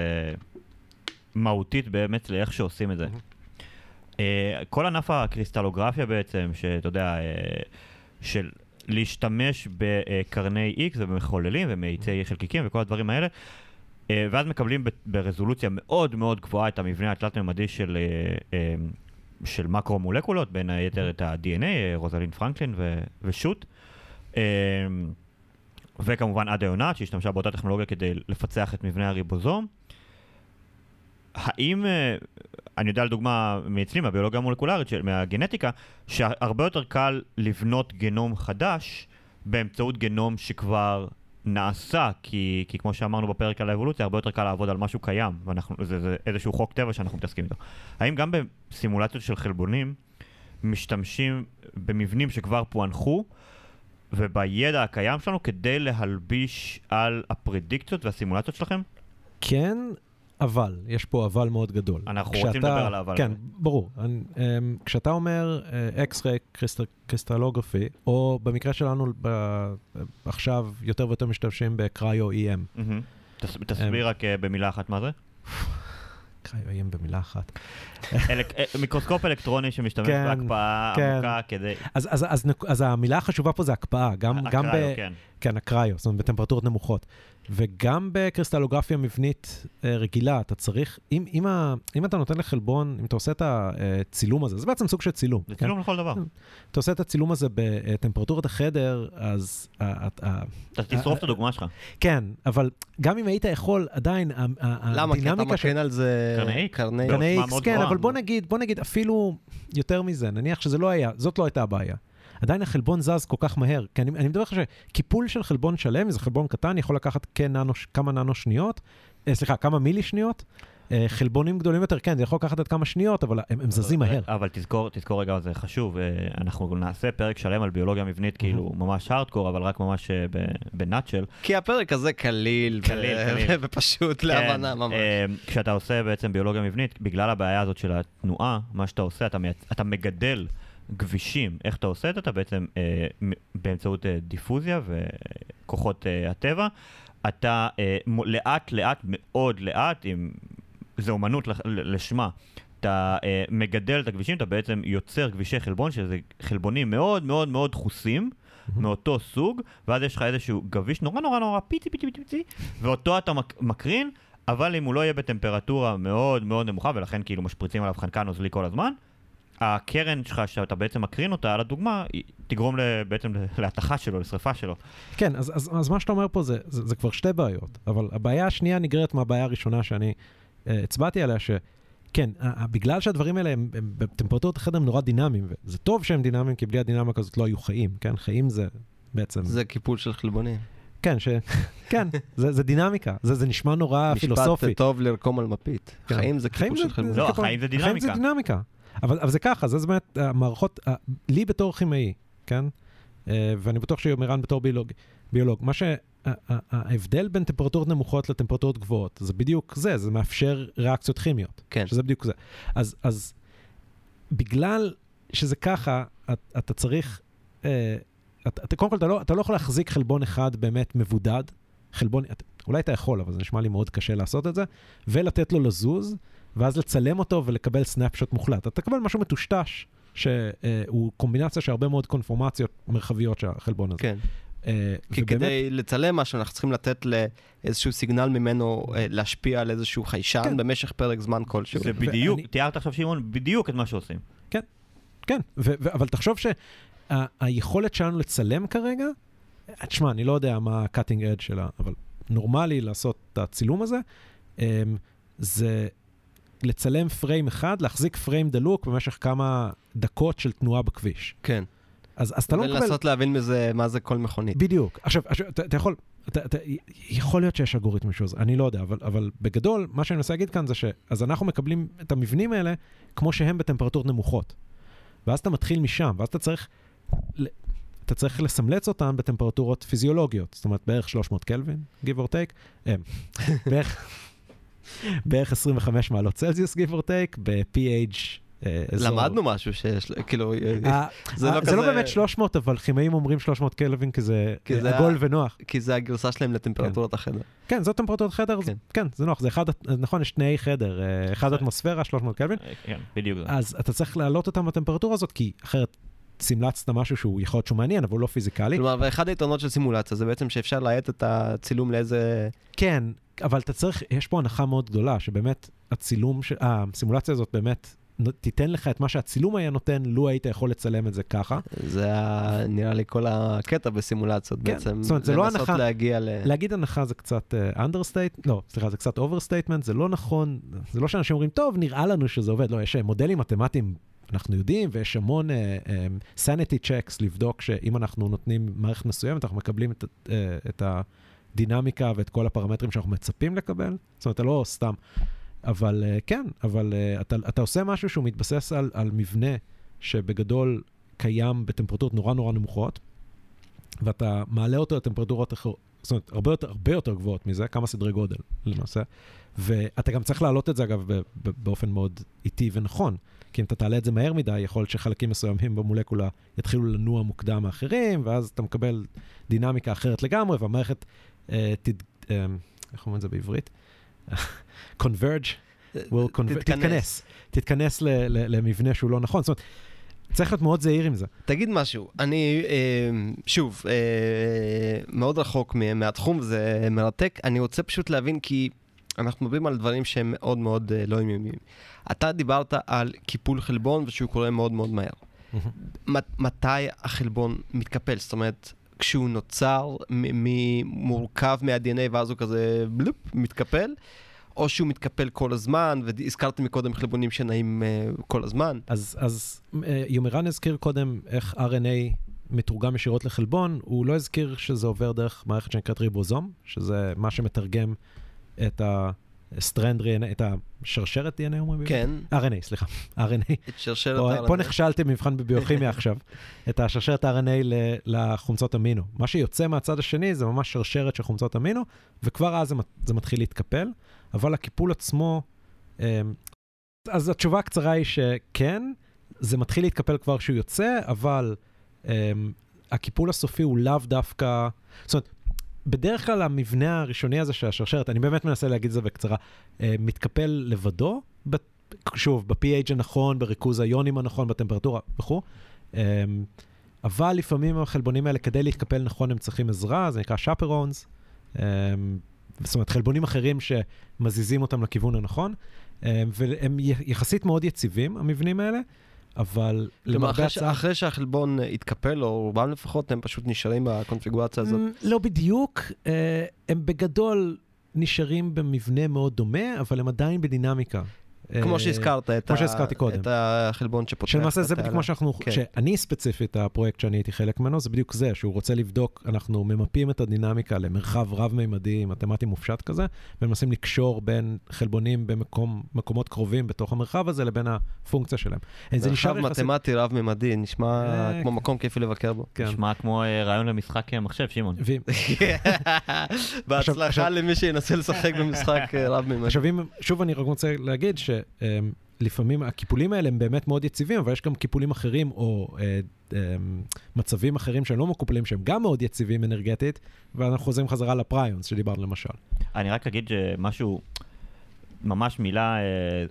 מהותית באמת לאיך שעושים את זה. Uh, כל ענף הקריסטלוגרפיה בעצם, שאתה יודע, uh, של להשתמש בקרני X ובמחוללים ומאיצי חלקיקים וכל הדברים האלה, uh, ואז מקבלים ברזולוציה מאוד מאוד גבוהה את המבנה התלת-ממדי של, uh, uh, של מקרו-מולקולות, בין היתר את ה-DNA, רוזלין פרנקלין ו- ושות. וכמובן עדה יונת, שהשתמשה באותה טכנולוגיה כדי לפצח את מבנה הריבוזום. האם, אה, אני יודע לדוגמה מאצלי, מהביולוגיה המולקולרית, מהגנטיקה, שהרבה יותר קל לבנות גנום חדש באמצעות גנום שכבר נעשה, כי, כי כמו שאמרנו בפרק על האבולוציה, הרבה יותר קל לעבוד על משהו קיים, ואנחנו, זה, זה איזשהו חוק טבע שאנחנו מתעסקים איתו. האם גם בסימולציות של חלבונים משתמשים במבנים שכבר פוענחו, ובידע הקיים שלנו כדי להלביש על הפרדיקציות והסימולציות שלכם? כן, אבל, יש פה אבל מאוד גדול. אנחנו רוצים לדבר על האבל כן. ברור. אני, um, כשאתה אומר אקס-ריי קריסטלוגרפי, או במקרה שלנו ב, עכשיו יותר ויותר משתמשים בקריו-EM. תס- תסביר רק אה, במילה אחת מה זה. קריו-EM במילה אחת. אה, מיקרוסקופ אלקטרוני שמשתמש כן, בהקפאה כן. עמוקה כדי... אז, אז, אז, אז המילה החשובה פה זה הקפאה, גם, גם ב... הקריו, כן. כן, הקריו, זאת אומרת בטמפרטורות נמוכות. וגם בקריסטלוגרפיה מבנית אה, רגילה, אתה צריך, אם, אם, ה, אם אתה נותן לחלבון, אם אתה עושה את הצילום הזה, זה בעצם סוג של צילום. זה כן? צילום לכל דבר. אתה עושה את הצילום הזה בטמפרטורת החדר, אז... ה- ה- ה- אתה תשרוף את הדוגמה שלך. כן, אבל גם אם היית יכול, עדיין, ה- ה- למה? כי אתה הדינמיקה. מקרין על זה... קרני X? קרני... X, מאוד כן. אבל בוא נגיד, בוא נגיד אפילו יותר מזה, נניח שזה לא היה, זאת לא הייתה הבעיה. עדיין החלבון זז כל כך מהר, כי אני, אני מדבר לך שקיפול של חלבון שלם, זה חלבון קטן, יכול לקחת כננו, כמה ננו שניות, אה, סליחה, כמה מילי שניות. אה, חלבונים גדולים יותר, כן, זה יכול לקחת עד כמה שניות, אבל הם, הם זזים מהר. אבל תזכור, תזכור רגע, זה חשוב, אה, אנחנו נעשה פרק שלם על ביולוגיה מבנית, כאילו ממש הארדקור, אבל רק ממש אה, בנאצ'ל. כי הפרק הזה קליל, ו- קליל, קליל. ופשוט כן, להבנה ממש. אה, כשאתה עושה בעצם ביולוגיה מבנית, בגלל הבעיה הזאת של התנועה, מה שאתה עושה, אתה, מייצ... אתה מגדל כבישים. איך אתה עושה את זה? אתה בעצם אה, באמצעות אה, דיפוזיה וכוחות אה, הטבע, אתה אה, לאט לאט, מאוד לאט, עם... זה אומנות לח- לשמה. אתה אה, מגדל את הכבישים, אתה בעצם יוצר כבישי חלבון, שזה חלבונים מאוד מאוד מאוד דחוסים, מאותו סוג, ואז יש לך איזשהו גביש נורא נורא נורא פיצי פיצי פיצי פיצי, ואותו אתה מק- מקרין, אבל אם הוא לא יהיה בטמפרטורה מאוד מאוד נמוכה, ולכן כאילו משפריצים עליו חנקן נוזלי כל הזמן, הקרן שלך, שאתה בעצם מקרין אותה על הדוגמה, היא תגרום בעצם להתכה שלו, לשרפה שלו. כן, אז, אז, אז מה שאתה אומר פה זה, זה, זה כבר שתי בעיות, אבל הבעיה השנייה נגררת מהבעיה הראשונה שאני uh, הצבעתי עליה, כן, ה- ה- בגלל שהדברים האלה הם, הם בטמפרטורות החדר הם נורא דינמיים, וזה טוב שהם דינמיים, כי בלי הדינמיקה הזאת לא היו חיים, כן? חיים זה בעצם... זה קיפול של חלבונים. כן, ש... כן, זה, זה דינמיקה, זה, זה נשמע נורא פילוסופי. משפט טוב לרקום על מפית. כן. חיים זה חיים קיפול של חלבונים. לא. החיים זה דינמיקה. זה דינמיקה. אבל, אבל זה ככה, זה באמת המערכות, לי בתור כימאי, כן? אה, ואני בטוח שיומירן בתור ביולוג, ביולוג. מה שההבדל בין טמפרטורות נמוכות לטמפרטורות גבוהות, זה בדיוק זה, זה מאפשר ריאקציות כימיות. כן. שזה בדיוק זה. אז, אז בגלל שזה ככה, את, אתה צריך, אה, אתה, אתה, קודם כל, אתה לא, אתה לא יכול להחזיק חלבון אחד באמת מבודד, חלבון, אולי אתה יכול, אבל זה נשמע לי מאוד קשה לעשות את זה, ולתת לו לזוז, ואז לצלם אותו ולקבל סנאפשוט מוחלט. אתה תקבל משהו מטושטש, שהוא קומבינציה של הרבה מאוד קונפורמציות מרחביות של החלבון הזה. כן. אה, כי ובאמת- כדי לצלם משהו, אנחנו צריכים לתת לאיזשהו סיגנל ממנו אה, להשפיע על איזשהו חיישן כן. במשך פרק זמן כלשהו. זה בדיוק, ואני- תיארת עכשיו שמעון, בדיוק את מה שעושים. כן, ו- ו- אבל תחשוב שהיכולת שלנו לצלם כרגע, תשמע, אני לא יודע מה ה-cutting edge שלה, אבל נורמלי לעשות את הצילום הזה, אמ, זה לצלם פריים אחד, להחזיק פריים דלוק במשך כמה דקות של תנועה בכביש. כן. אז, אז אתה לא מקבל... ולנסות להבין מזה מה זה כל מכונית. בדיוק. עכשיו, עכשיו אתה, אתה יכול, אתה, אתה, יכול להיות שיש אלגוריתם שעוזר, אני לא יודע, אבל, אבל בגדול, מה שאני מנסה להגיד כאן זה ש... אז אנחנו מקבלים את המבנים האלה כמו שהם בטמפרטורות נמוכות. ואז אתה מתחיל משם, ואז אתה צריך, אתה צריך לסמלץ אותם בטמפרטורות פיזיולוגיות. זאת אומרת, בערך 300 קלווין, give or take, בערך, בערך 25 מעלות צלזיוס, give or take, ב-pH אה. למדנו משהו שיש, כאילו, אה, אה, זה לא זה לא כזה- באמת 300, אבל כימאים אומרים 300 קלווין כי זה זה עגול ונוח. כי זה הגרסה שלהם לטמפרטורת החדר. כן, זאת טמפרטורת חדר, כן. כן. כן, זה נוח, זה אחד, נכון, יש תנאי חדר, אחד אטמוספירה, 300 קלווין, כן, בדיוק זה. אז אתה צריך להעלות אותם בטמפרטורה הזאת, כי אחרת סמלצת משהו שהוא יכול להיות שהוא מעניין, אבל הוא לא פיזיקלי. כלומר, ואחד היתרונות של סימולציה זה בעצם שאפשר להאט את הצילום לאיזה... כן, אבל אתה צריך, יש פה הנחה מאוד גדולה, שבאמת הצילום, ש- אה, הסימולציה הזאת באמת תיתן לך את מה שהצילום היה נותן, לו היית יכול לצלם את זה ככה. זה ה- נראה לי כל הקטע בסימולציות כן, בעצם. זאת אומרת, זה לא לנסות הנחה- להגיע ל... להגיד הנחה זה קצת uh, understate, לא, סליחה, זה קצת overstatement, זה לא נכון, זה לא שאנשים אומרים, טוב, נראה לנו שזה עובד, לא, יש אה, מודלים מתמטיים, אנחנו יודעים, ויש המון uh, um, sanity checks לבדוק שאם אנחנו נותנים מערכת מסוימת, אנחנו מקבלים את, uh, את הדינמיקה ואת כל הפרמטרים שאנחנו מצפים לקבל. זאת אומרת, אתה לא סתם. אבל uh, כן, אבל uh, אתה, אתה עושה משהו שהוא מתבסס על, על מבנה שבגדול קיים בטמפרטורות נורא נורא נמוכות, ואתה מעלה אותו לטמפרטורות אחרות, זאת אומרת, הרבה יותר, הרבה יותר גבוהות מזה, כמה סדרי גודל למעשה. ואתה גם צריך להעלות את זה, אגב, באופן מאוד איטי ונכון. כי אם אתה תעלה את זה מהר מדי, יכול להיות שחלקים מסוימים במולקולה יתחילו לנוע מוקדם מאחרים, ואז אתה מקבל דינמיקה אחרת לגמרי, והמערכת, אה, תד... אה, איך אומרים את זה בעברית? converge, will conver... תתכנס. תתכנס ל- ל- למבנה שהוא לא נכון. זאת אומרת, צריך להיות מאוד זהיר עם זה. תגיד משהו, אני, אה, שוב, מאוד רחוק מהתחום, זה מרתק. אני רוצה פשוט להבין, כי אנחנו מדברים על דברים שהם מאוד מאוד אה, לא יומיומיים. אתה דיברת על קיפול חלבון ושהוא קורה מאוד מאוד מהר. מת- מתי החלבון מתקפל? זאת אומרת, כשהוא נוצר, מורכב מה-DNA ואז הוא כזה בלופ, מתקפל, או שהוא מתקפל כל הזמן, והזכרת מקודם חלבונים שנעים אה, כל הזמן. אז, אז אה, יומרן הזכיר קודם איך RNA מתורגם ישירות לחלבון, הוא לא הזכיר שזה עובר דרך מערכת שנקראת ריבוזום, שזה מה שמתרגם את ה-strand RNA, את השרשרת DNA, אומרים? כן, RNA, סליחה, RNA. את שרשרת פה, ה-RNA. פה נכשלתי במבחן בביוכימיה עכשיו, את השרשרת RNA לחומצות אמינו. מה שיוצא מהצד השני זה ממש שרשרת של חומצות אמינו, וכבר אז זה מתחיל להתקפל, אבל הקיפול עצמו, אמ, אז התשובה הקצרה היא שכן, זה מתחיל להתקפל כבר כשהוא יוצא, אבל אמ, הקיפול הסופי הוא לאו דווקא, זאת אומרת, בדרך כלל המבנה הראשוני הזה של השרשרת, אני באמת מנסה להגיד את זה בקצרה, אה, מתקפל לבדו, שוב, ב-pH הנכון, בריכוז היונים הנכון, בטמפרטורה וכו'. אמ, אבל לפעמים החלבונים האלה, כדי להתקפל נכון, הם צריכים עזרה, זה נקרא chaperones. אמ, זאת אומרת, חלבונים אחרים שמזיזים אותם לכיוון הנכון, אמ, והם יחסית מאוד יציבים, המבנים האלה, אבל למרבה. הצער... אחרי שהחלבון יתקפל, או רובם לפחות, הם פשוט נשארים בקונפיגורציה הזאת. לא בדיוק, אה, הם בגדול נשארים במבנה מאוד דומה, אבל הם עדיין בדינמיקה. כמו אה, שהזכרת, את, כמו ה- שהזכרתי קודם. את החלבון שפותח. שלמעשה זה בדיוק. מה שאנחנו, כן. שאני ספציפית, הפרויקט שאני הייתי חלק ממנו, זה בדיוק זה, שהוא רוצה לבדוק, אנחנו ממפים את הדינמיקה למרחב רב-מימדי, מתמטי מופשט כזה, ומנסים לקשור בין חלבונים במקומות קרובים בתוך המרחב הזה לבין הפונקציה שלהם. זה נשאר מרחב. מתמטי רב-ממדי, נשמע אה, כמו מקום כיפי לבקר בו. כן. נשמע כמו אה, רעיון למשחק מחשב, שמעון. בהצלחה למי שינסה לשחק במשחק רב-ממדי. עכשיו, שוב אני רק רוצה להגיד שלפעמים הקיפולים האלה הם באמת מאוד יציבים, אבל יש גם קיפולים אחרים או אה, אה, מצבים אחרים שהם לא מקופלים, שהם גם מאוד יציבים אנרגטית, ואנחנו חוזרים חזרה לפריונס שדיברנו למשל. אני רק אגיד שמשהו, ממש מילה אה,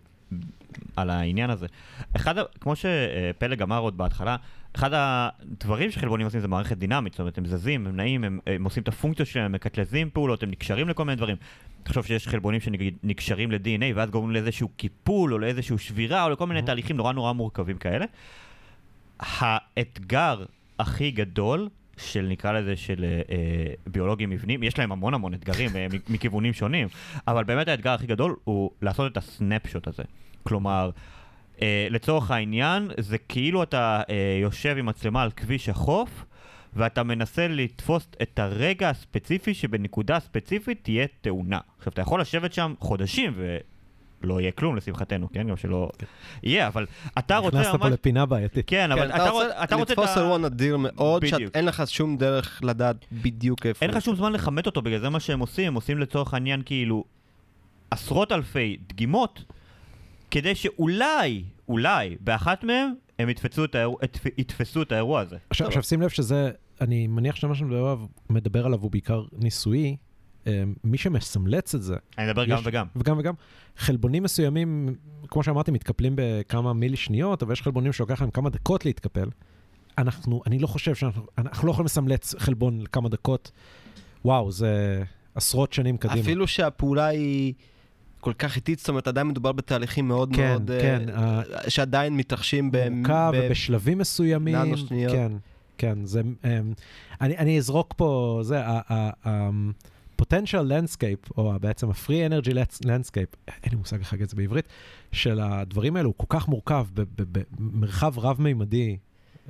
על העניין הזה. אחד, כמו שפלג אמר עוד בהתחלה, אחד הדברים שחלבונים עושים זה מערכת דינמית, זאת אומרת, הם זזים, הם נעים, הם, הם עושים את הפונקציות שלהם, הם מקטלזים פעולות, הם נקשרים לכל מיני דברים. תחשוב שיש חלבונים שנקשרים ל-DNA, ואז גורמים לאיזשהו קיפול, או לאיזשהו שבירה, או לכל מיני תהליכים נורא נורא מורכבים כאלה. האתגר הכי גדול של נקרא לזה של אה, אה, ביולוגים מבנים, יש להם המון המון אתגרים אה, מכיוונים שונים, אבל באמת האתגר הכי גדול הוא לעשות את הסנפשוט הזה. כלומר, אה, לצורך העניין, זה כאילו אתה אה, יושב עם מצלמה על כביש החוף, ואתה מנסה לתפוס את הרגע הספציפי שבנקודה ספציפית תהיה תאונה. עכשיו, אתה יכול לשבת שם חודשים ולא יהיה כלום לשמחתנו, כן? גם שלא יהיה, אבל אתה רוצה נכנסת פה. לפינה בעייתית. כן, אבל כן, אתה רוצ- אתה רוצה לתפוס. אירוע נדיר מאוד. שאין לך שום דרך לדעת בדיוק איפה. אין לך. שום זמן לכמת אותו, בגלל זה מה שהם עושים, הם עושים לצורך העניין כאילו עשרות אלפי דגימות, כדי שאולי, אולי, באחת מהם, הם יתפסו את האירוע, יתפסו את האירוע הזה. עכשיו, עכשיו שים לב שזה, אני מניח שמה שאני מדבר עליו, מדבר עליו הוא בעיקר ניסויי. אה, מי שמסמלץ את זה, אני מדבר גם וגם. וגם וגם, חלבונים מסוימים, כמו שאמרתי, מתקפלים בכמה מילי שניות, אבל יש חלבונים שלוקח להם כמה דקות להתקפל. אנחנו, אני לא חושב שאנחנו, אנחנו לא יכולים לסמלץ חלבון לכמה דקות. וואו, זה עשרות שנים קדימה. אפילו שהפעולה היא כל כך איטית, זאת אומרת, עדיין מדובר בתהליכים מאוד כן, מאוד... אה, כן, ה- שעדיין מתרחשים ב... מורכב ב- ובשלבים מסוימים. ננו שניות. כן, כן, זה... אמ, אני, אני אזרוק פה, זה, ה-potential landscape, או בעצם ה-free energy landscape, אין לי מושג איך להגיד את זה בעברית, של הדברים האלו הוא כל כך מורכב במרחב רב-מימדי.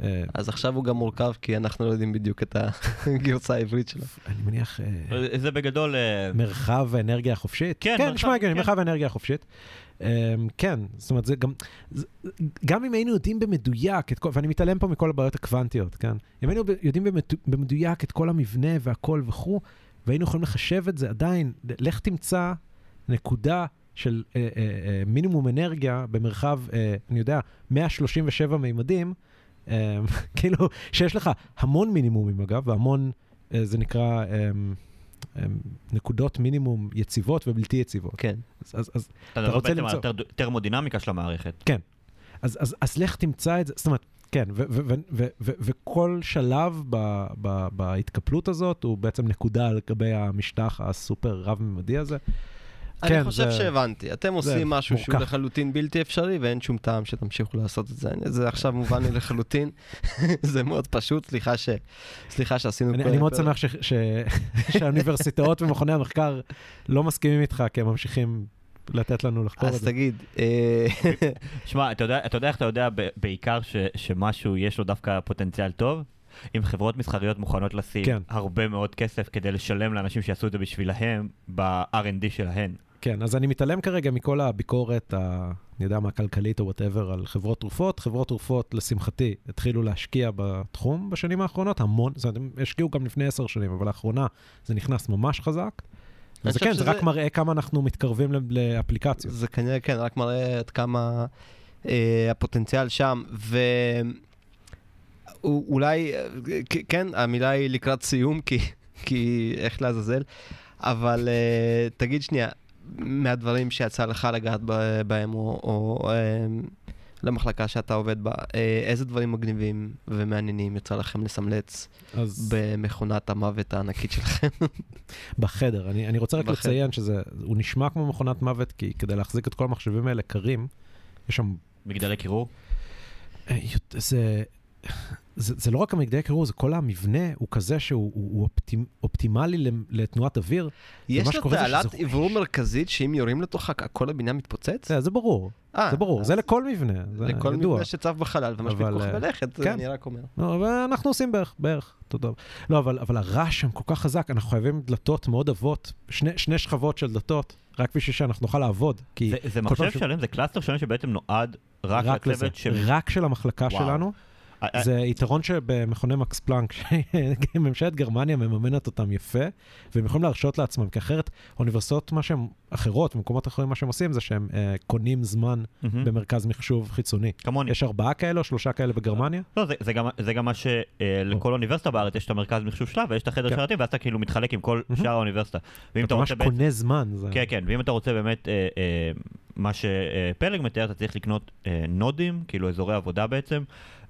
אה, אז עכשיו הוא גם מורכב, כי אנחנו לא יודעים בדיוק את הגרסה העברית שלו. אני מניח, אה, זה בגדול... אה, מרחב האנרגיה החופשית? כן, כן, נשמע הגיוני, כן. מרחב האנרגיה החופשית. Um, כן, זאת אומרת, זה גם, גם אם היינו יודעים במדויק את כל, ואני מתעלם פה מכל הבעיות הקוונטיות, כן? אם היינו יודעים במדויק את כל המבנה והכל וכו', והיינו יכולים לחשב את זה עדיין, לך תמצא נקודה של אה, אה, אה, מינימום אנרגיה במרחב, אה, אני יודע, 137 מימדים, אה, כאילו, שיש לך המון מינימומים אגב, והמון, אה, זה נקרא... אה, אה, נקודות מינימום יציבות ובלתי יציבות. כן. אז, אז, אז, אתה מדבר רוצה בעצם על למצוא- טרמודינמיקה של המערכת. אז, אז, אז לך תמצא את זה, זאת אומרת, כן, וכל שלב ב- ב- בהתקפלות הזאת הוא בעצם נקודה על גבי המשטח הסופר רב-ממדי הזה. אני כן, חושב זה- שהבנתי. אתם זה עושים משהו שהוא. לחלוטין בלתי אפשרי, ואין שום טעם שתמשיכו לעשות את זה. זה עכשיו מובן לי לחלוטין. זה מאוד פשוט, סליחה ש- סליחה שעשינו... אני, אני מאוד שמח ש- ש- שהאוניברסיטאות ומכוני המחקר לא מסכימים איתך, כי הם ממשיכים לתת לנו לחקור את אז זה. תגיד, אה, שמע, אתה יודע, אתה יודע איך אתה יודע בעיקר ש, שמשהו יש לו דווקא פוטנציאל טוב? אם חברות מסחריות מוכנות לשים כן. הרבה מאוד כסף כדי לשלם לאנשים שיעשו את זה בשבילהם ב-R&D שלהן. כן, אז אני מתעלם כרגע מכל הביקורת, ה, אני יודע מה, הכלכלית או וואטאבר, על חברות תרופות. חברות תרופות, לשמחתי, התחילו להשקיע בתחום בשנים האחרונות, המון, זאת אומרת, הם השקיעו גם לפני עשר שנים, אבל לאחרונה זה נכנס ממש חזק. וזה כן, זה שזה- רק מראה כמה אנחנו מתקרבים לאפליקציות. זה כנראה, כן, רק מראה עד כמה אה, הפוטנציאל שם, ואולי, כן, המילה היא לקראת סיום, כי, כי איך לעזאזל, אבל אה, תגיד שנייה, מהדברים שיצא לך לגעת בהם, או, או אה, למחלקה שאתה עובד בה, אה, איזה דברים מגניבים ומעניינים יצא לכם לסמלץ אז במכונת המוות הענקית שלכם? בחדר, אני, אני רוצה רק בחדר. לציין שזה, הוא נשמע כמו מכונת מוות, כי כדי להחזיק את כל המחשבים האלה קרים, יש שם מגדלי קירור? אה, זה, זה, זה לא רק המגדלי קירור, זה כל המבנה הוא כזה שהוא הוא, הוא אופטימ, אופטימלי לתנועת אוויר. יש לו תעלת רועש. מרכזית שאם יורים לתוכה כל הבניין מתפוצץ? זה, זה ברור, אה, זה ברור, זה לכל מבנה, זה לכל ידוע. מבנה שצף בחלל ומשבית אבל, כוח אה, בלכת, כן. אני רק אומר. לא, אבל אנחנו עושים בערך, בערך, תודה. לא, אבל, אבל הרעש שם כל כך חזק, אנחנו חייבים דלתות מאוד עבות, שני, שני שכבות של דלתות, רק בשביל שאנחנו נוכל לעבוד. כי זה- זה מחשב פעם ש- שלם, זה cluster שלם שבעצם נועד רק רק לצוות של... רק של המחלקה וואו. שלנו. אה, אה, זה יתרון שבמכוני מקס פלנק, שממשלת גרמניה מממנת אותם יפה, והם יכולים להרשות לעצמם, כי אחרת אוניברסיטאות, מה שהם, אחרות, במקומות אחרים, מה שהם עושים זה שהם אה, קונים זמן. במרכז מחשוב חיצוני. כמוני. יש ארבעה כאלה או שלושה כאלה בגרמניה? לא, זה, זה, גם, זה גם מה שלכל אוניברסיטה בארץ יש את המרכז מחשוב שלה, ויש את החדר כן. שרתים, ואז אתה כאילו מתחלק עם כל. שאר האוניברסיטה. אתה ממש. קונה זמן. זה... כן, כן, ואם אתה רוצה באמת, אה, אה, מה שפלג מתאר, אתה צריך לקנות אה, נודים, כאילו אזורי עבודה בעצם,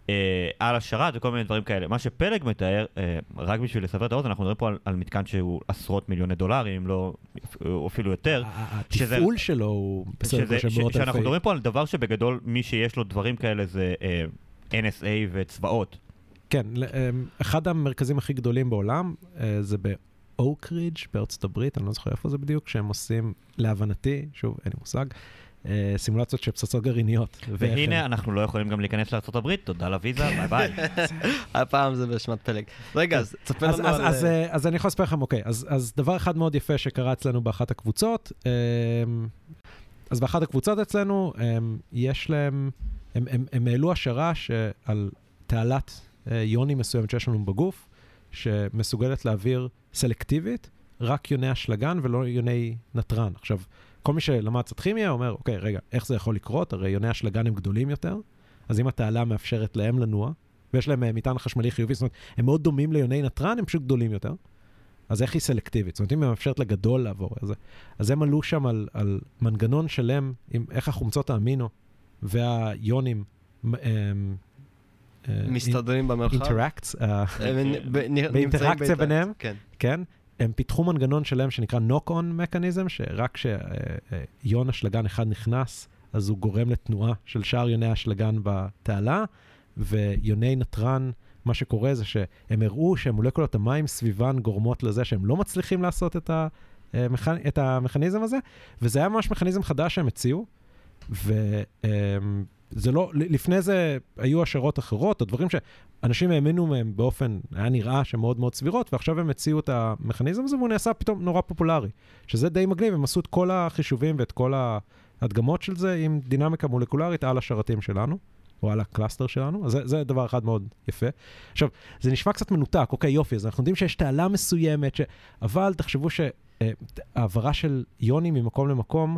אה, על השרת וכל מיני דברים כאלה. מה שפלג מתאר, אה, רק בשביל לסבר את האוזן, אנחנו מדברים פה על, על מתקן שהוא עשרות מיליוני דולרים, אם לא אפילו יותר. שזה- התפעול שלו הוא בסדר גודל של מאות שאנחנו אלפי. מדברים פה על דבר שבגדול, מי שיש לו דברים כאלה זה אה, NSA וצבאות. כן, אמ, אחד המרכזים הכי גדולים בעולם אה, זה באוקרידג' בארצות הברית, אני לא זוכר איפה זה בדיוק, שהם עושים, להבנתי, שוב, אין לי מושג, אה, סימולציות של פצצות גרעיניות. והנה, אנחנו לא יכולים גם להיכנס לארה"ב, תודה לוויזה, ביי ביי. הפעם זה באשמת פלג. רגע, אז תספר לנו על... אז, אה, אה, אז אני יכול לספר לכם, אוקיי, אז, דבר אחד מאוד יפה שקרה אצלנו באחת הקבוצות, אמ, אז באחת הקבוצות אצלנו, אמ, יש להם, הם, העלו השערה שעל תעלת אה, יוני מסוימת שיש לנו בגוף, שמסוגלת להעביר סלקטיבית רק יוני אשלגן ולא יוני נתרן. עכשיו, כל מי שלמד קצת כימיה אומר, אוקיי, רגע, איך זה יכול לקרות? הרי יוני אשלגן הם גדולים יותר, אז אם התעלה מאפשרת להם לנוע, ויש להם אה, מטען חשמלי חיובי, זאת אומרת, הם מאוד דומים ליוני נתרן, הם פשוט גדולים יותר. אז איך היא סלקטיבית? זאת אומרת, אם היא מאפשרת לגדול לעבור, אז, אז הם עלו שם על, על מנגנון שלם עם איך החומצות האמינו והיונים אמ, אה, מסתדרים במרחב. אה, באינטראקציה נמצאים ביניהם? כן. הם פיתחו מנגנון שלם שנקרא knock-on mechanism, שרק כשיון אשלגן אחד נכנס, אז הוא גורם לתנועה של שאר יוני האשלגן בתעלה, ויוני נתרן, מה שקורה זה שהם הראו שמולקולות המים סביבן גורמות לזה שהם לא מצליחים לעשות את, ה, אה, מכ... את המכניזם הזה, וזה היה ממש מכניזם חדש שהם הציעו, וזה לא, לפני זה היו השערות אחרות, או דברים שאנשים האמינו מהם באופן, היה נראה שמאוד מאוד סבירות, ועכשיו הם הציעו את המכניזם הזה, והוא נעשה פתאום נורא פופולרי, שזה די מגניב, הם עשו את כל החישובים ואת כל ההדגמות של זה עם דינמיקה מולקולרית על השרתים שלנו. או על ה cluster שלנו, אז זה, זה דבר אחד מאוד יפה. עכשיו, זה נשמע קצת מנותק, אוקיי, יופי, אז אנחנו יודעים שיש תעלה מסוימת, ש... אבל תחשבו שהעברה של יונים ממקום למקום,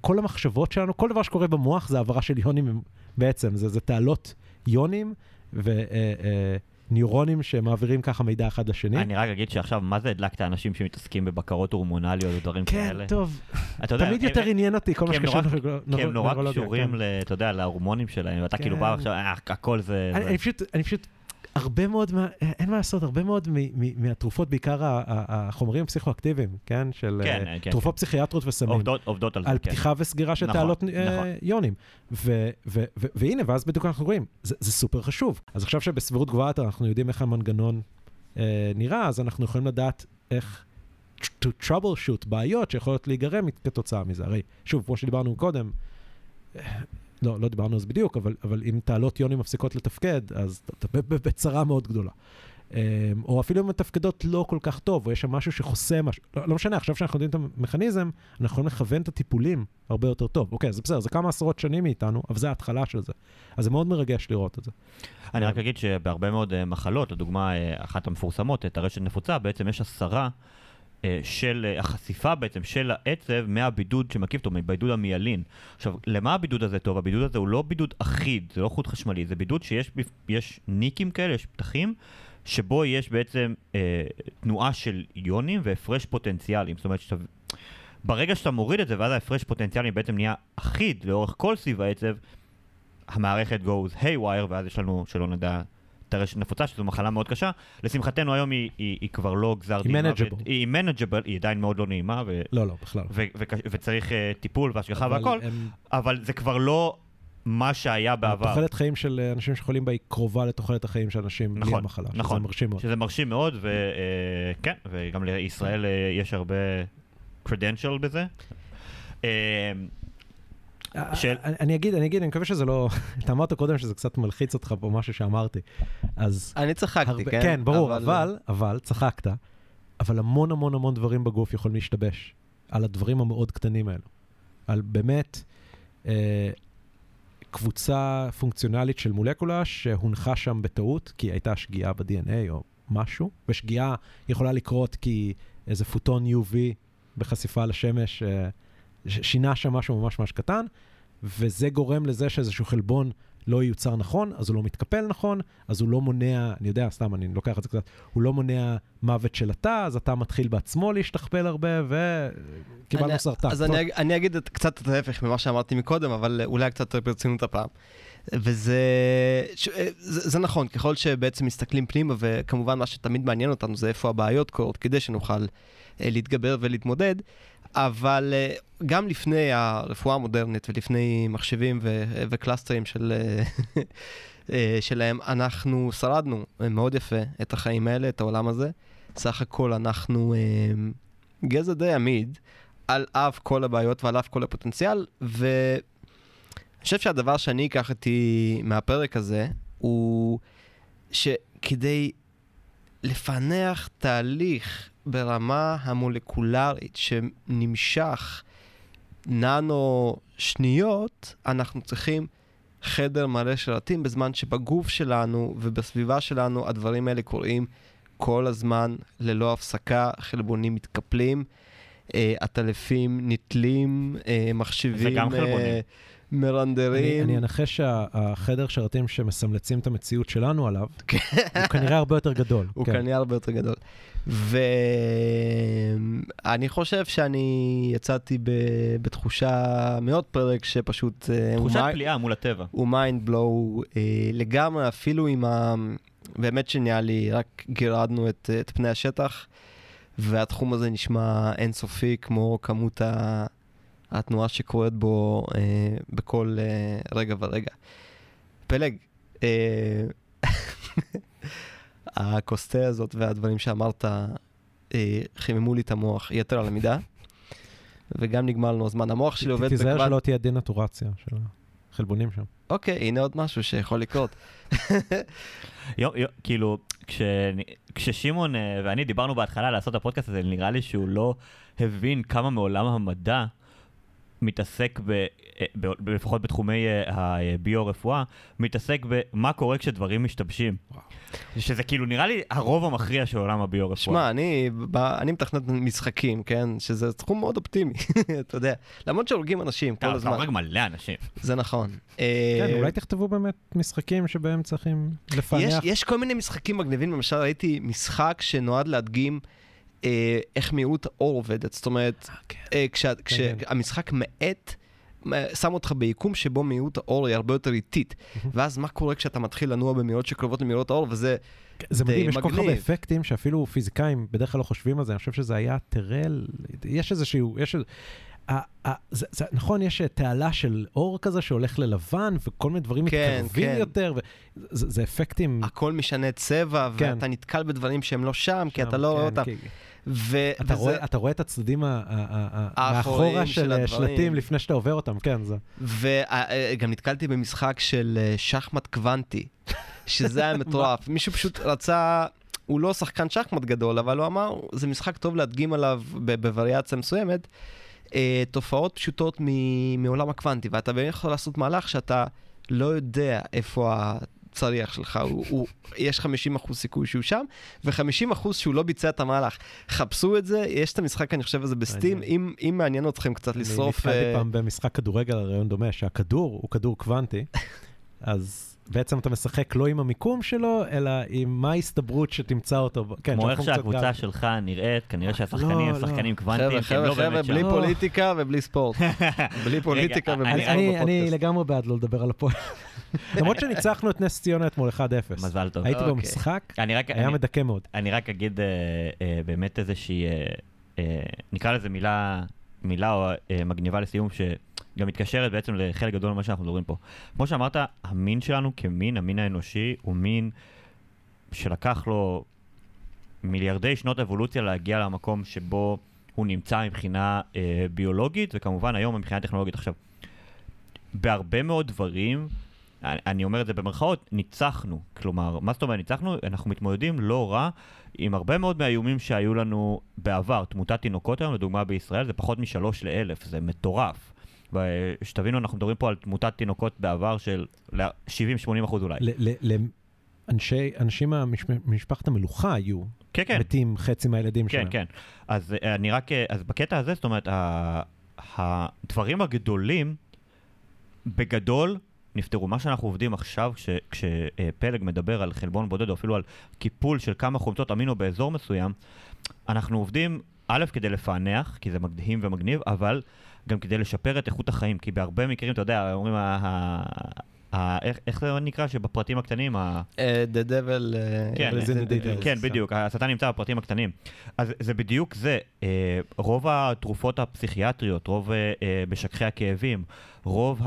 כל המחשבות שלנו, כל דבר שקורה במוח זה העברה של יונים בעצם, זה, זה תעלות יונים וניורונים שמעבירים ככה מידע אחד לשני. אני רק אגיד שעכשיו, מה זה הדלקת אנשים שמתעסקים בבקרות הורמונליות ודברים כן, כאלה? טוב, אתה יודע, תמיד הם- יותר עניין אותי כל מה הם שקשור נורא- לנוירולוגיה. כי הם נורא נוירולוגיה, קשורים, כן. אתה יודע, להורמונים שלהם, ואתה כאילו כן. בא עכשיו, "אה, הכל זה... אני, זה." אני פשוט, אני פשוט, הרבה מאוד, מה, אין מה לעשות, הרבה מאוד מ, מ, מהתרופות, בעיקר החומרים הפסיכואקטיביים, כן? של כן, אה, כן, תרופות פסיכיאטריות וסמים. עובדות- עובדות על זה, על כן. פתיחה וסגירה של נכון, תעלות אה, נכון. יונים. ו- ו- ו- והנה, ואז בדיוק אנחנו רואים, זה, זה סופר חשוב. אז עכשיו שבסבירות גבוהה אנחנו יודעים איך המנגנון אה, נראה, אז אנחנו יכולים לדעת איך to troubleshoot בעיות שיכולות להיגרם כתוצאה מזה. הרי, שוב, כמו שדיברנו קודם, לא, לא דיברנו על זה בדיוק, אבל, אבל אם תעלות יונים מפסיקות לתפקד, אז אתה בצרה מאוד גדולה. אה, או אפילו אם מתפקדות לא כל כך טוב, או יש שם משהו שחוסם משהו, לא, לא משנה, עכשיו שאנחנו יודעים את המכניזם, אנחנו יכולים לכוון את הטיפולים הרבה יותר טוב. אוקיי, זה בסדר, זה כמה עשרות שנים מאיתנו, אבל זה ההתחלה של זה. אז זה מאוד מרגש לראות את זה. אני רק אגיד שבהרבה מאוד אה, מחלות, לדוגמה, אה, אחת המפורסמות, את הרשת נפוצה, בעצם יש אה, של אה, החשיפה בעצם של העצב מהבידוד שמקיף אותו, מהבידוד המיילין. עכשיו, למה הבידוד הזה טוב? הבידוד הזה הוא לא בידוד אחיד, זה לא חוט חשמלי, זה בידוד שיש יש ניקים כאלה, יש פתחים, שבו יש בעצם אה, תנועה של איונים והפרש פוטנציאלים. זאת אומרת, שאתה... ברגע שאתה מוריד את זה, ואז ההפרש פוטנציאלים בעצם נהיה אחיד לאורך כל סביב העצב, המערכת goes haywire, ואז יש לנו, שלא נדע, נפוצה, שזו מחלה מאוד קשה. לשמחתנו היום היא, היא, היא כבר לא גזר דין מוות. היא manageable, היא עדיין מאוד לא נעימה, ו, לא, לא, בכלל. ו, ו, ו, וצריך uh, טיפול והשגחה והכל, הם- אבל זה כבר לא מה שהיה בעבר. תוחלת חיים של אה, אנשים שחולים בה היא קרובה לתוחלת החיים של אנשים בלי נכון, המחלה. נכון. שזה מרשים מאוד. שזה מרשים מאוד, וכן, וגם לישראל אה, יש הרבה credential בזה. של- אני אני אגיד, אני אגיד, אני מקווה שזה לא... אתה אמרת קודם שזה קצת מלחיץ אותך פה, משהו שאמרתי. אז... אני צחקתי, הרבה- כן? כן, ברור, אבל, אבל, צחקת, אבל המון המון המון דברים בגוף יכולים להשתבש על הדברים המאוד קטנים האלו. על באמת אה, קבוצה פונקציונלית של מולקולה שהונחה שם בטעות, כי הייתה שגיאה ב-DNA או משהו, ושגיאה יכולה לקרות כי איזה פוטון UV בחשיפה לשמש אה, שינה שם משהו ממש ממש קטן, וזה גורם לזה שאיזשהו חלבון לא ייוצר נכון, אז הוא לא מתקפל נכון, אז הוא לא מונע, אני יודע, סתם, אני לוקח את זה קצת, הוא לא מונע מוות של התא, אז התא מתחיל בעצמו להשתכפל הרבה, וקיבלנו סרטן. אז טוב, אני, אני אגיד את, קצת את ההפך ממה שאמרתי מקודם, אבל אולי קצת יותר ברצינות הפעם. וזה ש, זה, זה נכון, ככל שבעצם מסתכלים פנימה, וכמובן מה שתמיד מעניין אותנו זה איפה הבעיות קורות, כדי שנוכל אה, להתגבר ולהתמודד, אבל אה, גם לפני הרפואה המודרנית ולפני מחשבים ו, וקלאסטרים של, אה, אה, שלהם, אנחנו שרדנו אה, מאוד יפה את החיים האלה, את העולם הזה. סך הכל אנחנו אה, גזע די עמיד. על אף כל הבעיות ועל אף כל הפוטנציאל, ואני חושב שהדבר שאני אקח איתי מהפרק הזה, הוא שכדי לפענח תהליך ברמה המולקולרית שנמשך ננו שניות, אנחנו צריכים חדר מלא שרתים, בזמן שבגוף שלנו ובסביבה שלנו הדברים האלה קורים כל הזמן, ללא הפסקה, חלבונים מתקפלים. אה, עטלפים נתלים, אה, מחשבים, גם חלבונים. אה, מרנדרים. אני, אני אנחש שהחדר שרתים שמסמלצים את המציאות שלנו עליו, הוא כנראה הרבה יותר גדול. הוא כן. כנראה הרבה יותר גדול. ואני חושב שאני יצאתי ב... בתחושה מאוד פרק שפשוט... אה, תחושת מי- פליאה מול הטבע. הוא mind blow אה, לגמרי, אפילו עם ה... באמת שנהיה לי, רק גירדנו את, את פני השטח, והתחום הזה נשמע אינסופי, כמו כמות ה... התנועה שקורית בו אה, בכל אה, רגע ורגע. פלג, אה, הכוסטה הזאת והדברים שאמרת אה, חיממו לי את המוח יתר על המידה, וגם נגמר לנו הזמן. המוח שלי עובד תיזהר בקוונט- שלא תהיה דנטורציה של החלבונים שם. אוקיי, הנה עוד משהו שיכול לקרות. יו, יו, כאילו, כש, כששמעון אה, ואני דיברנו בהתחלה לעשות את הפודקאסט הזה, נראה לי שהוא לא הבין כמה מעולם המדע מתעסק, ב, אה, ב, ב, לפחות בתחומי אה, הביו-רפואה, מתעסק במה קורה כשדברים משתבשים. שזה כאילו נראה לי הרוב המכריע של עולם הביו-רפואה. שמע, אני, ב- אני מתכנת משחקים, כן? שזה תחום מאוד אופטימי, אתה יודע. למרות שהורגים אנשים כל אתה אתה הזמן, הורג מלא אנשים. זה נכון. כן, אה, אולי תכתבו באמת משחקים שבהם צריכים יש, לפענח. יש כל מיני משחקים מגניבים, למשל ראיתי משחק שנועד להדגים אה, איך מהירות האור עובדת. זאת אומרת, אה, כשה- כן. כשהמשחק מאט, אה, שם אותך ביקום שבו מהירות האור היא הרבה יותר איטית. ואז מה קורה כשאתה מתחיל לנוע במהירות שקרובות למהירות האור, וזה... זה די מדהים, יש כל כך הרבה. אפקטים שאפילו פיזיקאים בדרך כלל לא חושבים על זה, אני חושב שזה היה טרל, יש איזשהו, יש... זה, זה, נכון, יש אה, תעלה של אור כזה שהולך ללבן, וכל מיני דברים כן, מתקרבים כן. יותר, וזה זה אפקטים... הכל משנה צבע, כן. ואתה נתקל בדברים שהם לא שם, כי שם, אתה לא רואה כן, אותם. כי- ו- אתה, וזה- רואה, אתה רואה את הצדדים מאחורה של של הדברים. שלטים לפני שאתה עובר אותם, כן, זה... וגם נתקלתי במשחק של אה, שחמט קוונטי, שזה היה מטורף. מישהו פשוט רצה, הוא לא שחקן שחמט גדול, אבל הוא אמר, זה משחק טוב להדגים עליו בווריאציה מסוימת, אה, תופעות פשוטות מ- מעולם הקוונטי, ואתה באמת יכול לעשות מהלך שאתה לא יודע איפה הצריח שלך, הוא, הוא, יש 50% סיכוי שהוא שם, ו-50% שהוא לא ביצע את המהלך. חפשו את זה, יש את המשחק, אני חושב, הזה בסטים. אם, אם מעניין אתכם קצת אני לשרוף... נתקלתי אה, פעם במשחק כדורגל על רעיון דומה, שהכדור הוא כדור קוונטי, אז בעצם אתה משחק לא עם המיקום שלו, אלא עם מה ההסתברות שתמצא אותו. כן, כמו איך שהקבוצה גם- שלך נראית, כנראה שהשחקנים לא, הם לא. שחקנים קוונטיים, חבר'ה, לא חבר'ה, באמת בלי שם. פוליטיקה ובלי ספורט. בלי פוליטיקה ובלי אני- ספורט אני, אני בפודקאסט. לגמרי בעד לא לדבר על הפועל. למרות שניצחנו את נס ציונה אתמול 1-0. מזל טוב. הייתי אוקיי. במשחק, אני רק, היה אני, מדכא מאוד. אני רק אגיד אה, אה, באמת איזושהי, אה, אה, נקרא לזה מילה, אה, מגניבה לסיום, גם מתקשרת בעצם לחלק גדול ממה שאנחנו מדברים פה. כמו שאמרת, המין שלנו כמין, המין האנושי, הוא מין שלקח לו מיליארדי שנות אבולוציה להגיע למקום שבו הוא נמצא מבחינה אה, ביולוגית, וכמובן היום מבחינה טכנולוגית. עכשיו, בהרבה מאוד דברים, אני, אומר את זה במרכאות, ניצחנו. כלומר, מה זאת אומרת ניצחנו? אנחנו מתמודדים לא רע עם הרבה מאוד מהאיומים שהיו לנו בעבר. תמותת תינוקות היום, לדוגמה בישראל, זה פחות משלוש לאלף, זה מטורף. שתבינו, אנחנו מדברים פה על תמותת תינוקות בעבר של 70-80 אחוז אולי. אנשי, אנשים ממשפחת המלוכה היו כן, כן. מתים חצי מהילדים כן, שלהם. כן, כן. אז אה, אני רק, אה, אז בקטע הזה, זאת אומרת, הדברים הגדולים, בגדול, נפתרו. מה שאנחנו עובדים עכשיו, כש, כשפלג מדבר על חלבון בודד, או אפילו על קיפול של כמה חומצות אמינו באזור מסוים, אנחנו עובדים, א', כדי לפענח, כי זה מדהים ומגניב, אבל גם כדי לשפר את איכות החיים, כי בהרבה מקרים, אתה יודע, אומרים, איך, איך זה נקרא שבפרטים הקטנים? ה... Uh, the devil uh, כן, in the details. כן, בדיוק, השטן נמצא בפרטים הקטנים. אז זה בדיוק זה. Uh, רוב התרופות הפסיכיאטריות, רוב uh, משככי הכאבים, רוב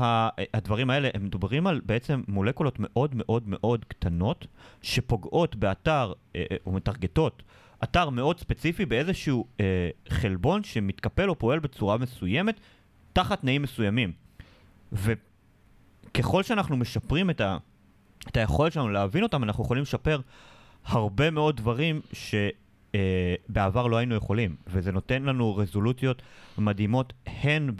הדברים האלה, הם מדברים על בעצם מולקולות מאוד מאוד מאוד קטנות, שפוגעות באתר, uh, או מטרגטות, אתר מאוד ספציפי באיזשהו uh, חלבון שמתקפל או פועל בצורה מסוימת, תחת תנאים מסוימים. ו... ככל שאנחנו משפרים את, ה, את היכולת שלנו להבין אותם, אנחנו יכולים לשפר הרבה מאוד דברים שבעבר אה, לא היינו יכולים. וזה נותן לנו רזולוציות מדהימות הן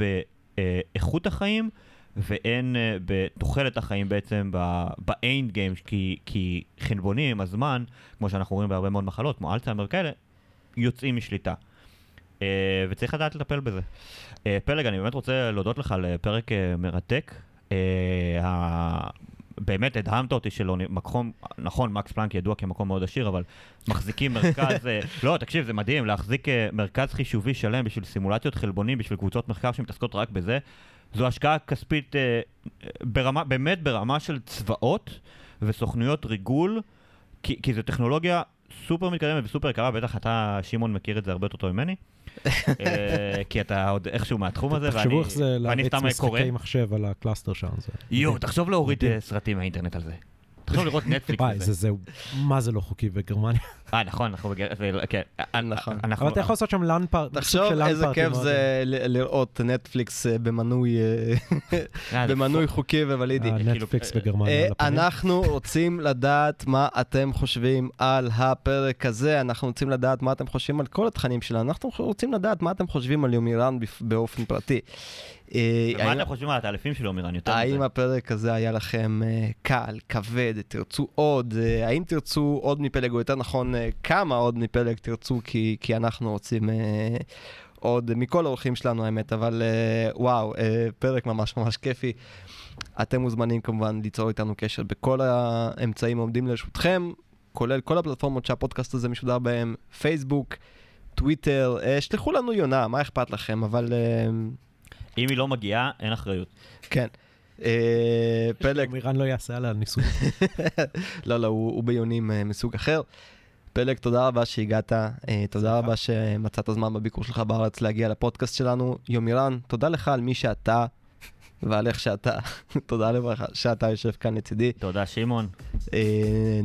באיכות החיים והן אה, בתוחלת החיים בעצם באיינד גיים, כי, כי חנבונים, הזמן, כמו שאנחנו רואים בהרבה מאוד מחלות, כמו אלצהיימר כאלה, יוצאים משליטה. Uh, וצריך לדעת לטפל בזה. Uh, פלג, אני באמת רוצה להודות לך על פרק uh, מרתק. אה, באמת הדהמת אותי שלא, מקום, נכון, מקס פלנק ידוע כמקום מאוד עשיר, אבל מחזיקים מרכז, לא, תקשיב, זה מדהים, להחזיק מרכז חישובי שלם בשביל סימולציות חלבונים, בשביל קבוצות מחקר שמתעסקות רק בזה, זו השקעה כספית ברמה, באמת ברמה של צבאות וסוכנויות ריגול, כי, כי זו טכנולוגיה סופר מתקדמת וסופר יקרה, בטח אתה, שמעון, מכיר את זה הרבה יותר טוב ממני. אה, כי אתה עוד איכשהו מהתחום הזה, תחשבו איך זה להריץ משחקי מחשב על ה cluster שם. יואו, תחשוב להוריד אה, סרטים מהאינטרנט על זה. תחשוב לראות נטפליקס. וואי, זה זהו, מה זה לא חוקי בגרמניה? אה, נכון, אנחנו בגרמניה, כן. אה, נכון. אבל אתה יכול לעשות שם LAN party, תחשוב איזה כיף זה לראות נטפליקס במנוי במנוי חוקי וולידי. נטפליקס בגרמניה. אנחנו רוצים לדעת מה אתם חושבים על הפרק הזה, אנחנו רוצים לדעת מה אתם חושבים על כל התכנים שלנו, אנחנו רוצים לדעת מה אתם חושבים על יומירן באופן פרטי. אה, ומה אתם חושבים על התהליפים שלו, מירן? יותר מזה. האם הפרק הזה היה לכם אה, קל, כבד, תרצו עוד? אה, האם תרצו עוד מפלג, או יותר נכון, כמה עוד מפלג תרצו, כי, אנחנו רוצים עוד מכל האורחים שלנו, האמת, אבל וואו, פרק ממש ממש כיפי. אתם מוזמנים כמובן ליצור איתנו קשר בכל האמצעים העומדים לרשותכם, כולל כל הפלטפורמות שהפודקאסט הזה משודר בהם, פייסבוק, טוויטר, שלחו לנו יונה, מה אכפת לכם, אבל אם היא לא מגיעה, אין אחריות. כן. אה, פלג... מירן לא יעשה על הניסוי. לא, לא, הוא ביונים אה, מסוג אחר. פלג, תודה רבה שהגעת, אה, תודה רבה שמצאת זמן בביקור שלך בארץ להגיע לפודקאסט שלנו. יומירן, תודה לך על מי שאתה ועל איך שאתה, תודה לך שאתה יושב כאן לצידי. תודה, שמעון.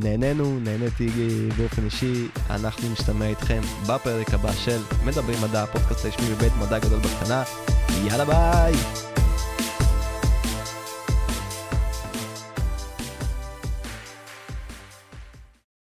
נהנינו, נהניתי באופן אישי, אנחנו נשתמע איתכם בפרק הבא של מדברים מדע, פודקאסט רשמי בבית מדע גדול בקטנה. יאללה ביי!